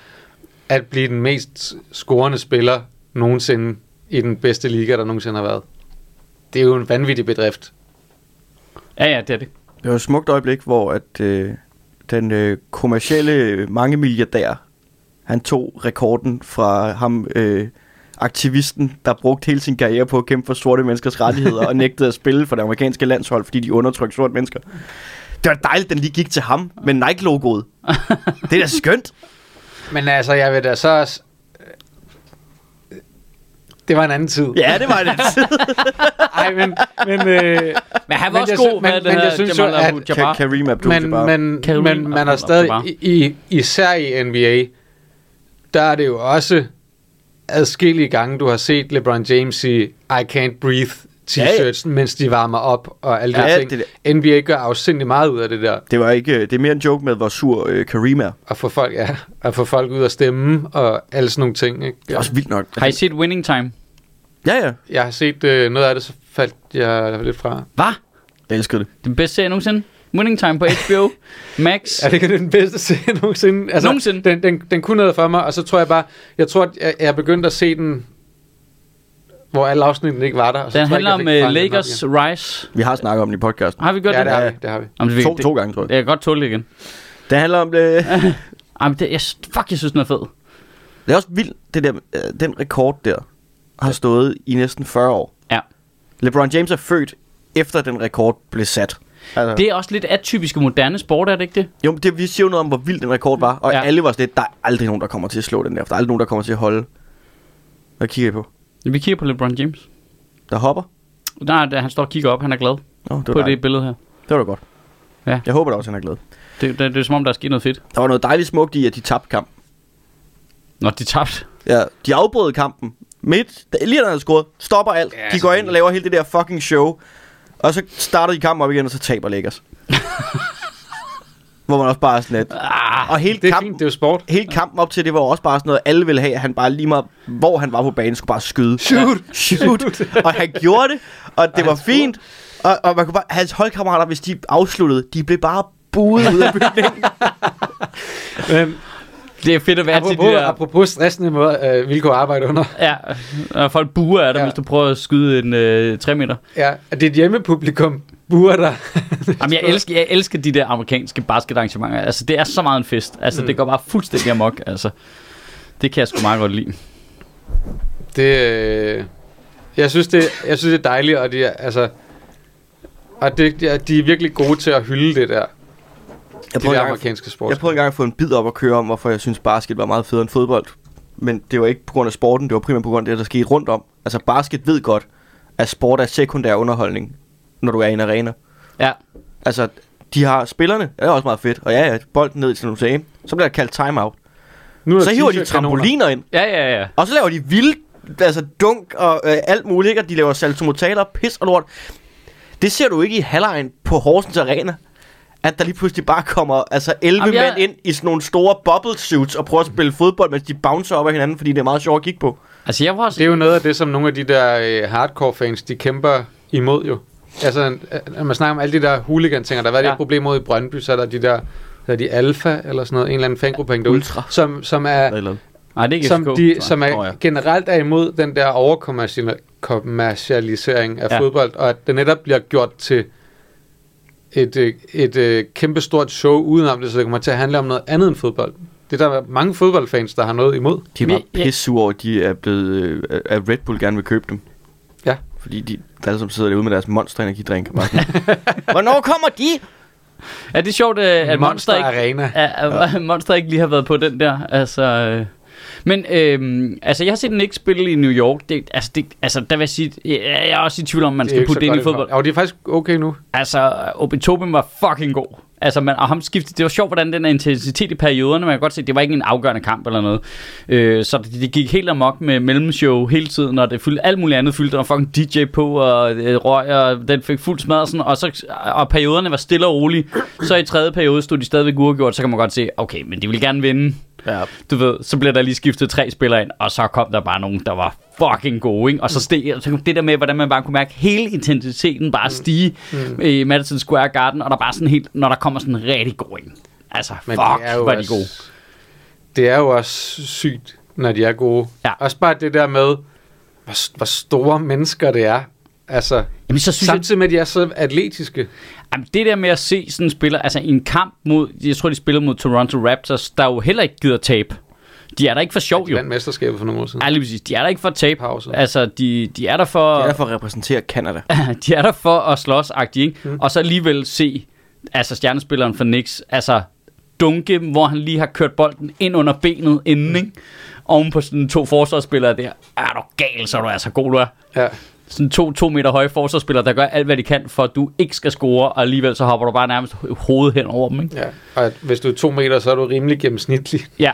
Speaker 2: at blive den mest scorende spiller nogensinde i den bedste liga, der nogensinde har været. Det er jo en vanvittig bedrift.
Speaker 1: Ja, ja, det er det.
Speaker 3: Det var et smukt øjeblik, hvor at, øh, den øh, kommercielle mange milliardær, han tog rekorden fra ham, øh, aktivisten, der brugte hele sin karriere på at kæmpe for sorte menneskers rettigheder og nægtede at spille for det amerikanske landshold, fordi de undertrykte sorte mennesker. Det var dejligt, den lige gik til ham med Nike-logoet. Det er da skønt.
Speaker 2: Men altså, jeg vil da så også... Det var en anden tid.
Speaker 3: Ja, det var det. (laughs)
Speaker 2: Ej, men... men øh,
Speaker 1: Men han var
Speaker 2: Men
Speaker 1: også
Speaker 2: jeg
Speaker 1: god med
Speaker 2: men-
Speaker 1: det
Speaker 2: men
Speaker 1: her
Speaker 2: jeg synes
Speaker 1: Jamal
Speaker 2: jo, at-.
Speaker 3: Ka- Kareem Abdul-Jabbar.
Speaker 2: men, men,
Speaker 1: Kareem
Speaker 2: men man
Speaker 1: Abdul-Jabbar.
Speaker 2: stadig, i, i, især i NBA, der er det jo også adskillige gange, du har set LeBron James i I Can't Breathe t-shirts, mens de varmer op og alle de
Speaker 3: Ja,
Speaker 2: ja,
Speaker 3: det
Speaker 2: ting. Det NBA gør afsindig meget ud af det der,
Speaker 3: Det var ikke, øh, det er mere en joke med, hvor sur øh, Kareem er.
Speaker 2: at få folk, ja, at få folk ud at stemme og alle sådan nogle ting. Ikke?
Speaker 3: Det er også vildt nok.
Speaker 1: Har I set Winning Time?
Speaker 3: Ja, ja.
Speaker 2: Jeg har set øh, noget af det, så faldt jeg lidt fra.
Speaker 1: Hvad?
Speaker 3: Jeg elskede det.
Speaker 1: Den bedste serie nogensinde? Winning Time på HBO (laughs) Max.
Speaker 2: Er det ikke den bedste serie nogensinde? Altså,
Speaker 1: Nogensinde.
Speaker 2: Den, den, den kunne noget for mig, og så tror jeg bare, jeg tror, at jeg, jeg er begyndt at se den, hvor alle afsnittene ikke var der. Og så
Speaker 1: Den
Speaker 2: tror jeg
Speaker 1: handler om
Speaker 2: jeg fanget den op
Speaker 1: Lakers. Rise.
Speaker 3: Vi har snakket om den i podcasten.
Speaker 1: Har vi gjort
Speaker 2: Ja,
Speaker 1: det?
Speaker 2: det har
Speaker 3: Ja.
Speaker 2: vi. Det har vi.
Speaker 1: Jamen, det,
Speaker 3: To,
Speaker 1: det,
Speaker 3: to gange, tror jeg.
Speaker 1: Jeg kan godt tåle det igen.
Speaker 3: Det handler om det... (laughs)
Speaker 1: Jamen, det, jeg, fuck, jeg synes, den er fed.
Speaker 3: Det er også vildt, det der, øh, den rekord der har stået i næsten 40 år.
Speaker 1: Ja.
Speaker 3: LeBron James er født efter den rekord blev sat. Altså,
Speaker 1: Det er også lidt atypisk moderne sport, er det ikke det?
Speaker 3: jo, men det, vi siger jo noget om, hvor vild den rekord var, og
Speaker 1: Ja.
Speaker 3: alle var sådan lidt, der er aldrig nogen, der kommer til at slå den der, for der er aldrig nogen, der kommer til at holde. Hvad kigger I på?
Speaker 1: Vi kigger på LeBron James.
Speaker 3: Der hopper?
Speaker 1: Nej, det, han står og kigger op. Han er glad
Speaker 3: Nå, det
Speaker 1: på
Speaker 3: dejligt.
Speaker 1: det billede her.
Speaker 3: det var da godt.
Speaker 1: Ja.
Speaker 3: Jeg håber da også, han er glad.
Speaker 1: Det, det, det er som om, der er sket noget fedt.
Speaker 3: Der var noget dejligt smukt i, at de tabte kampen.
Speaker 1: Nå, de tabte.
Speaker 3: Ja, de afbrød kampen midt, da lige da han havde scoret, stopper alt.
Speaker 2: Ja,
Speaker 3: de går ind og laver hele det der fucking show. Og så starter de kampen op igen, og så taber Lakers. (laughs) Hvor man også bare er sådan lidt.
Speaker 1: Ah,
Speaker 3: Og hele
Speaker 2: Det er
Speaker 3: kampen,
Speaker 2: fint, det er jo sport.
Speaker 3: hele kampen op til det var også bare sådan noget, alle ville have, at han bare lige meget, hvor han var på banen, skulle bare skyde.
Speaker 2: Shoot!
Speaker 3: Shoot! og han gjorde det, og det
Speaker 2: Og
Speaker 3: var fint. Og, og man kunne bare, hans holdkammerater, hvis de afsluttede, de blev bare buet ud af bygningen. (laughs)
Speaker 2: Men
Speaker 1: det er fedt at være til de
Speaker 2: apropos,
Speaker 1: der...
Speaker 2: apropos stressende måde, øh, vilkår at arbejde under.
Speaker 1: Ja, og folk buer af dig,
Speaker 2: Ja.
Speaker 1: hvis du prøver at skyde en øh, 3 meter.
Speaker 2: Ja, at dit hjemmepublikum buer dig. (laughs)
Speaker 1: Jamen, jeg elsker, jeg elsker de der amerikanske basketarrangementer. Altså, det er så meget en fest. Altså, mm. det går bare fuldstændig amok. Altså, det kan jeg sgu meget godt lide.
Speaker 2: Det, øh, jeg synes det, jeg synes det er dejligt, og det er, altså, og det, de, er, de er virkelig gode til at hylde det der,
Speaker 3: Jeg
Speaker 2: de
Speaker 3: prøvede, engang,
Speaker 2: amerikanske
Speaker 3: jeg
Speaker 2: sport.
Speaker 3: prøvede engang at få en bid op at køre om, hvorfor jeg synes basket var meget federe end fodbold. Men det var ikke på grund af sporten, det var primært på grund af det, der skete rundt om. Altså basket ved godt, at sport er sekundær underholdning, når du er i en arena.
Speaker 1: Ja.
Speaker 3: Altså, de har spillerne, det er også meget fedt. Og ja, ja, bolden ned til nogle så bliver der kaldt timeout.
Speaker 2: Nu
Speaker 3: Så hiver de trampoliner ind,
Speaker 1: Ja, ja, ja.
Speaker 3: og så laver de vildt, altså dunk og øh, alt muligt, ikke? Og de laver saltomortaler, pis og lort. Det ser du ikke i halvlejen på Horsens Arena. At der lige pludselig bare kommer altså 11
Speaker 1: Jamen, jeg-
Speaker 3: mænd ind i sådan nogle store bubble suits og prøver at spille fodbold, mens de bouncer op af hinanden, fordi det er meget sjovt at kigge på.
Speaker 1: Altså, jeg var også...
Speaker 2: Det er jo noget af det, som nogle af de der øh, hardcore fans, de kæmper imod jo. Altså, øh, når man snakker om alle de der hooligan-ting, og der har været
Speaker 1: Ja.
Speaker 2: ja. et problem mod i Brøndby, så er der de der, hedder de Alfa, eller sådan noget, en eller anden fangruppering derude,
Speaker 3: Ultra.
Speaker 2: som, som er,
Speaker 3: Eller,
Speaker 1: Nej, det er ikke
Speaker 2: som, de, som er
Speaker 3: Nå, ja.
Speaker 2: generelt er imod den der overkommercialisering af
Speaker 1: ja.
Speaker 2: fodbold, og at det netop bliver gjort til et, øh, et, et kæmpestort show udenom det, så det kommer til at handle om noget andet end fodbold. Det er der mange fodboldfans, der har noget imod.
Speaker 3: de er bare pisse sure over, at de er blevet, øh, at Red Bull gerne vil købe dem.
Speaker 2: Ja.
Speaker 3: Fordi de der alle sammen sidder derude med deres monster energidrink. og bare sådan, (laughs) Hvornår kommer de?
Speaker 1: Ja, det er sjovt, øh, at Monster,
Speaker 2: Monster
Speaker 1: ikke,
Speaker 2: Arena.
Speaker 1: at, at Monster ikke lige har været på den der. Altså, øh. Men øhm, altså, jeg har set den ikke spille i New York. Det, altså, det, altså, der vil jeg sige, jeg, jeg er også i tvivl om, man skal putte det ind i fodbold.
Speaker 2: Jo, det er faktisk okay nu.
Speaker 1: Altså, Obitoben var fucking god. Altså, man, og ham skiftede, det var sjovt, hvordan den der intensitet i perioderne, man kan godt se, det var ikke en afgørende kamp eller noget. Øh, så det, det, gik helt amok med mellemshow hele tiden, og det fyldte alt muligt andet fyldte. Der var fucking DJ på, og øh, røg, og den fik fuld smad og sådan, og, så, og perioderne var stille og rolige. Så i tredje periode stod de stadigvæk uafgjort, så kan man godt se, okay, men de vil gerne vinde.
Speaker 3: Ja.
Speaker 1: Du ved, så bliver der lige skiftet tre spillere ind, og så kom der bare nogen, der var fucking gode, ikke? Og så steg, så det der med, hvordan man bare kunne mærke hele intensiteten bare stige mm. i Madison Square Garden, og der bare sådan helt, når der kommer sådan en rigtig god en. Altså,
Speaker 2: Men
Speaker 1: fuck,
Speaker 2: det er
Speaker 1: er de gode.
Speaker 2: Det er jo også sygt, når de er gode.
Speaker 1: Ja.
Speaker 2: Også bare det der med, hvor, hvor store mennesker det er. Altså,
Speaker 1: Jamen, så synes jeg,
Speaker 2: samtidig med, at de er så atletiske.
Speaker 1: jamen, det der med at se sådan en spiller, altså i en kamp mod, jeg tror, de spillede mod Toronto Raptors, der jo heller ikke gider tabe. De er der ikke for sjov,
Speaker 2: De
Speaker 1: jo.
Speaker 2: vandt mesterskabet for nogle år siden.
Speaker 1: Ja, lige præcis. De er der ikke for at tabe.
Speaker 2: Pause.
Speaker 1: Altså, de, de er der for...
Speaker 3: Det er derfor at repræsentere Canada. (laughs)
Speaker 1: de er der for at slås ikke? Mm. Og så alligevel se, altså stjernespilleren for Knicks, altså dunke, hvor han lige har kørt bolden ind under benet inden, ikke? Oven på sådan to forsvarsspillere der. Er du gal, så er du altså god, du er.
Speaker 2: Ja.
Speaker 1: Sådan to, to meter høje forsvarsspillere, der gør alt, hvad de kan, for at du ikke skal score, og alligevel så hopper du bare nærmest hovedet hen over dem, ikke?
Speaker 2: ja. Og hvis du er to meter, så er du rimelig gennemsnitlig. (laughs)
Speaker 1: Ja.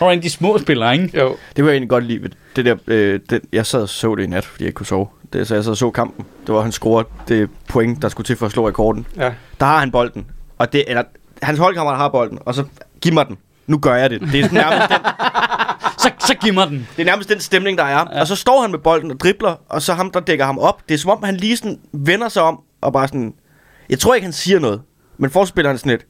Speaker 1: Og en af de små spillere, ikke?
Speaker 2: Jo.
Speaker 3: Det jeg egentlig godt lide. ved Det der, øh, det, jeg sad og så det i nat, fordi jeg ikke kunne sove. Det, så jeg sad og så kampen. Det var, han scorede det point, der skulle til for at slå rekorden.
Speaker 2: Ja.
Speaker 3: Der har han bolden. Og det, eller, hans holdkammerat har bolden, og så giv mig den. Nu gør jeg det. Det er (laughs) nærmest den,
Speaker 1: Så, så giv mig den.
Speaker 3: det er nærmest den stemning, der er. Ja. Og så står han med bolden og dribler, og så ham, der dækker ham op. Det er som om, han lige sådan vender sig om, og bare sådan... Jeg tror ikke, han siger noget. Men forspilleren er sådan lidt...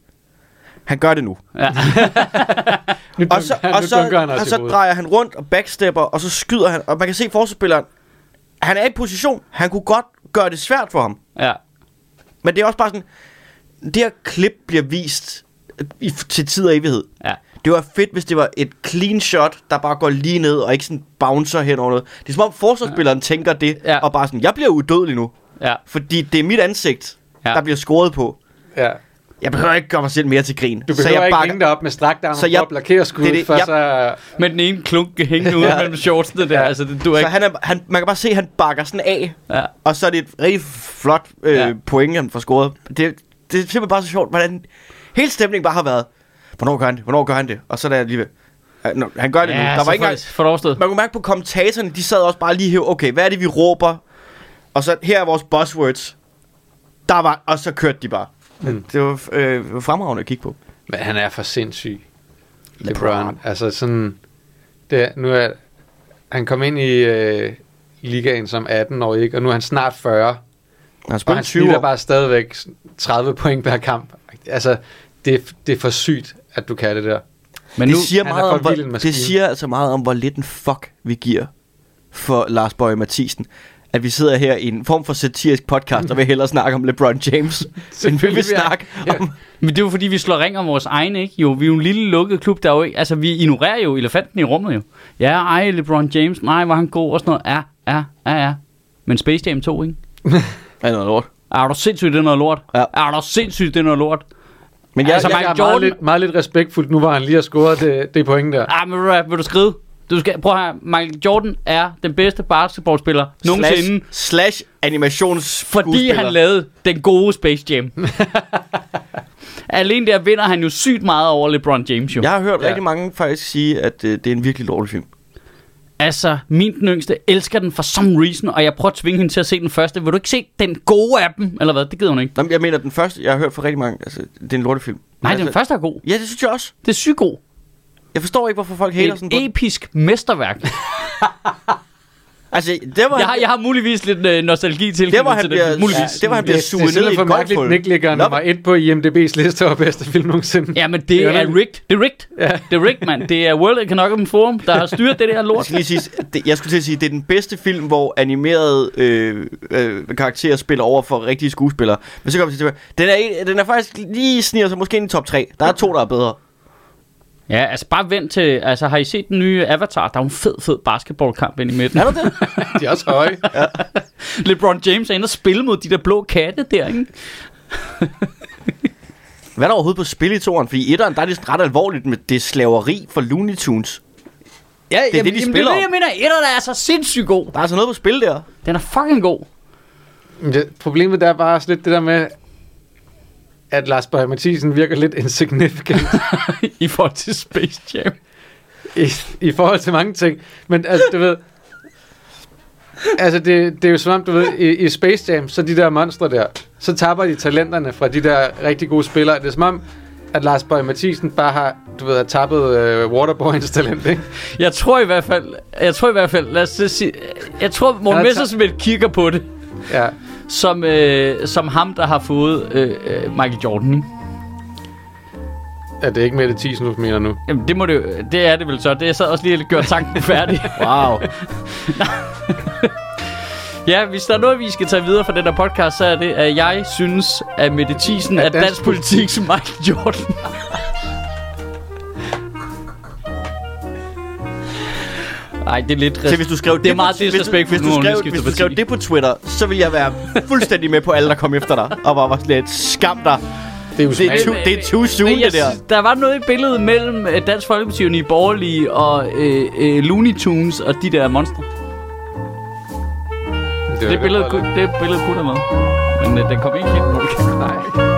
Speaker 3: Han gør det nu.
Speaker 1: Ja. (laughs)
Speaker 2: Nu,
Speaker 3: Og så,
Speaker 2: dunk-
Speaker 3: og så,
Speaker 2: han
Speaker 3: og så drejer han rundt og backstepper, og så skyder han. Og man kan se forspilleren, han er i position. Han kunne godt gøre det svært for ham.
Speaker 1: ja.
Speaker 3: Men det er også bare sådan, det her klip bliver vist i, til tid og evighed.
Speaker 1: Ja.
Speaker 3: Det var fedt, hvis det var et clean shot, der bare går lige ned, og ikke sådan bouncer hen over noget. Det er som om forsvarsspilleren ja. tænker det,
Speaker 1: Ja.
Speaker 3: og bare sådan, jeg bliver udødelig nu.
Speaker 1: Ja.
Speaker 3: Fordi det er mit ansigt,
Speaker 1: Ja.
Speaker 3: der bliver scoret på.
Speaker 2: Ja.
Speaker 3: Jeg behøver ikke gøre mig selv mere til grin.
Speaker 2: Du behøver
Speaker 3: så jeg
Speaker 2: ikke hænge dig op med strakt arm
Speaker 3: Så
Speaker 2: for
Speaker 3: jeg-
Speaker 2: at blokere skuddet,
Speaker 3: det det,
Speaker 2: for
Speaker 3: jeg-
Speaker 2: så...
Speaker 1: Med den ene klunk hængende ud
Speaker 2: Ja.
Speaker 1: mellem shortsene der.
Speaker 2: Ja.
Speaker 1: Altså, det, du er
Speaker 3: Så
Speaker 1: ikke...
Speaker 3: han er, han, man kan bare se, at han bakker sådan af,
Speaker 1: Ja.
Speaker 3: og så er det et rigtig flot øh,
Speaker 1: ja.
Speaker 3: point, han får scoret. Det, det er simpelthen bare så sjovt, hvordan hele stemningen bare har været, hvornår gør han det, hvornår gør han det, og så er der alligevel, Han- nå, han gør det nu. Der var ikke engang,
Speaker 1: for
Speaker 3: man kunne mærke på kommentatorerne, de sad også bare lige her, okay, hvad er det, vi råber? Og så, her er vores buzzwords. Der var, og så kørte de bare.
Speaker 2: Mm.
Speaker 3: Det var øh, fremragende at kigge på.
Speaker 2: Men han er for sindssyg.
Speaker 3: LeBron.
Speaker 2: LeBron. Altså sådan... Det, nu er, han kom ind i øh, ligaen som 18 år, ikke? Og nu er han snart 40.
Speaker 3: Han
Speaker 2: Og han
Speaker 3: 20
Speaker 2: spiller
Speaker 3: år.
Speaker 2: bare stadigvæk 30 point per kamp. Altså, det, det er for sygt, at du kan det der.
Speaker 1: Men
Speaker 3: det,
Speaker 1: nu,
Speaker 3: siger
Speaker 2: er
Speaker 3: meget om, hvor, det siger altså meget om, hvor lidt en fuck vi giver for Lars Bøge Mathisen. at vi sidder her i en form for satirisk podcast, og vil hellere snakke om LeBron James, (laughs) end vi vil snakke
Speaker 2: Ja.
Speaker 3: om...
Speaker 1: Men det er jo fordi, vi slår ring om vores egne, ikke? Jo, vi er jo en lille lukket klub, der er jo ikke... Altså, vi ignorerer jo elefanten i rummet, jo. Ja, ej, LeBron James, nej, var han god og sådan noget. Ja, ja, ja, ja. Men Space Jam 2, ikke? (laughs)
Speaker 3: Er noget lort.
Speaker 1: Er du sindssygt, det er noget lort?
Speaker 3: Ja.
Speaker 1: Er du sindssygt, det er noget lort?
Speaker 3: Men jeg,
Speaker 1: Altså,
Speaker 3: jeg,
Speaker 1: Michael
Speaker 2: Jeg er meget
Speaker 1: Jordan-
Speaker 2: lidt, meget lidt respektfuldt nu, hvor han lige har scoret det, det point der.
Speaker 1: Ah, men vil du skrive? Du skal, prøv her, Michael Jordan er den bedste basketballspiller nogensinde,
Speaker 3: slash, slash animations
Speaker 1: fordi han lavede den gode Space Jam. (laughs) Alene der vinder han jo sygt meget over LeBron James, jo.
Speaker 3: Jeg har hørt
Speaker 2: Ja.
Speaker 3: rigtig mange faktisk sige, at øh, det er en virkelig dårlig film.
Speaker 1: Altså, min den yngste elsker den for some reason, og jeg prøver at tvinge hende til at se den første. Vil du ikke se den gode af dem, eller hvad? Det gider hun ikke.
Speaker 3: Nå, men jeg mener, den første, jeg har hørt fra rigtig mange, altså, det er en lortefilm.
Speaker 1: Nej,
Speaker 3: altså,
Speaker 1: den første er god.
Speaker 3: Ja, det synes jeg også.
Speaker 1: Det er sygt god.
Speaker 3: Jeg forstår ikke, hvorfor folk hater
Speaker 1: er
Speaker 3: sådan på
Speaker 1: et episk mesterværk. (laughs)
Speaker 3: Altså, det var,
Speaker 1: Jeg har, jeg har muligvis lidt øh, nostalgi til
Speaker 3: Det var, han
Speaker 1: til
Speaker 3: bliver-
Speaker 1: den. Muligvis.
Speaker 3: Ja, det var, han bliver suget
Speaker 2: er
Speaker 3: ned i et
Speaker 2: for mærkeligt,
Speaker 3: golfhul.
Speaker 2: at ikke ligger nummer et på IMDb's liste over bedste film nogensinde.
Speaker 1: Ja, men det,
Speaker 2: Det er
Speaker 1: rigged. Det er rigged.
Speaker 2: Ja.
Speaker 1: Det er rigged, mand. Det er World Economic Forum, der har styret det der
Speaker 3: Jeg
Speaker 1: lort.
Speaker 3: skal lige sige, det, jeg skulle til at sige, det er den bedste film, hvor animerede øh, øh, karakterer spiller over for rigtige skuespillere. Men så kommer vi til den er, en- den er faktisk lige sniger sig måske ind i top 3. Der er to, der er bedre.
Speaker 1: Ja, altså bare vent til... Altså, har I set den nye Avatar? Der er jo en fed, fed basketballkamp ind i midten.
Speaker 3: Er der det? (laughs)
Speaker 2: De er også høje. (laughs)
Speaker 1: LeBron James er inde og spille mod de der blå katte der, ikke?
Speaker 3: Hvad er der overhovedet på spil i toren? Fordi i etteren, der er det sådan ret alvorligt med det slaveri for Looney Tunes.
Speaker 1: Ja,
Speaker 3: det, de
Speaker 1: jamen,
Speaker 3: spiller
Speaker 1: Det er det,
Speaker 3: om.
Speaker 1: jeg mener. Etteren er så sindssygt god.
Speaker 3: Der er altså noget på spil der.
Speaker 1: Den er fucking god.
Speaker 2: Men det, problemet der er bare også lidt det der med, at Lars Bøge Mathisen virker lidt insignificant (laughs)
Speaker 1: I forhold til Space Jam.
Speaker 2: i, i forhold til mange ting. Men altså, du ved... Altså, det, det er jo som om, du ved, i, i Space Jam, så de der monstre der, så tapper de talenterne fra de der rigtig gode spillere. Det er som om, at Lars Bøge Mathisen bare har, du ved, har tappet uh, Waterboys talent, ikke?
Speaker 1: Jeg tror i hvert fald... Jeg tror i hvert fald... Lad os sige... Jeg tror, Morten Messersmith kigger på det.
Speaker 2: Ja.
Speaker 1: Som, øh, som ham, der har fået øh, øh, Michael Jordan, ikke?
Speaker 2: Er det ikke Mette Thiesen, du mener nu?
Speaker 1: Jamen, det, må det, det er det vel så. Det er så også lige gjort tanken (laughs) færdig.
Speaker 3: Wow. (laughs)
Speaker 1: ja, hvis der er noget, vi skal tage videre fra den der podcast, så er det, at jeg synes, at Mette Thiesen er,
Speaker 2: dansk
Speaker 1: dansk politiks Michael Jordan. (laughs) Ej, det er lidt...
Speaker 3: Så hvis du skrev
Speaker 1: det er
Speaker 3: på-
Speaker 1: meget
Speaker 3: hvis du-
Speaker 1: disrespektfuldt
Speaker 3: hvis,
Speaker 1: nu,
Speaker 3: du
Speaker 1: når
Speaker 3: skrev,
Speaker 1: du
Speaker 3: hvis du skrev det på Twitter, så vil jeg være fuldstændig med på alle, der kom efter dig. Og var, var lidt, skam dig.
Speaker 2: Det er jo
Speaker 3: Det er, too, det er too soon, det der.
Speaker 1: Der var noget i billedet mellem øh, Dansk Folkeparti og Nye Borgerlige og øh, øh, Looney Tunes og de der monstre. Det billede, kunne, det billede kunne der med. Men øh, den kom ikke helt, du kan. Nej.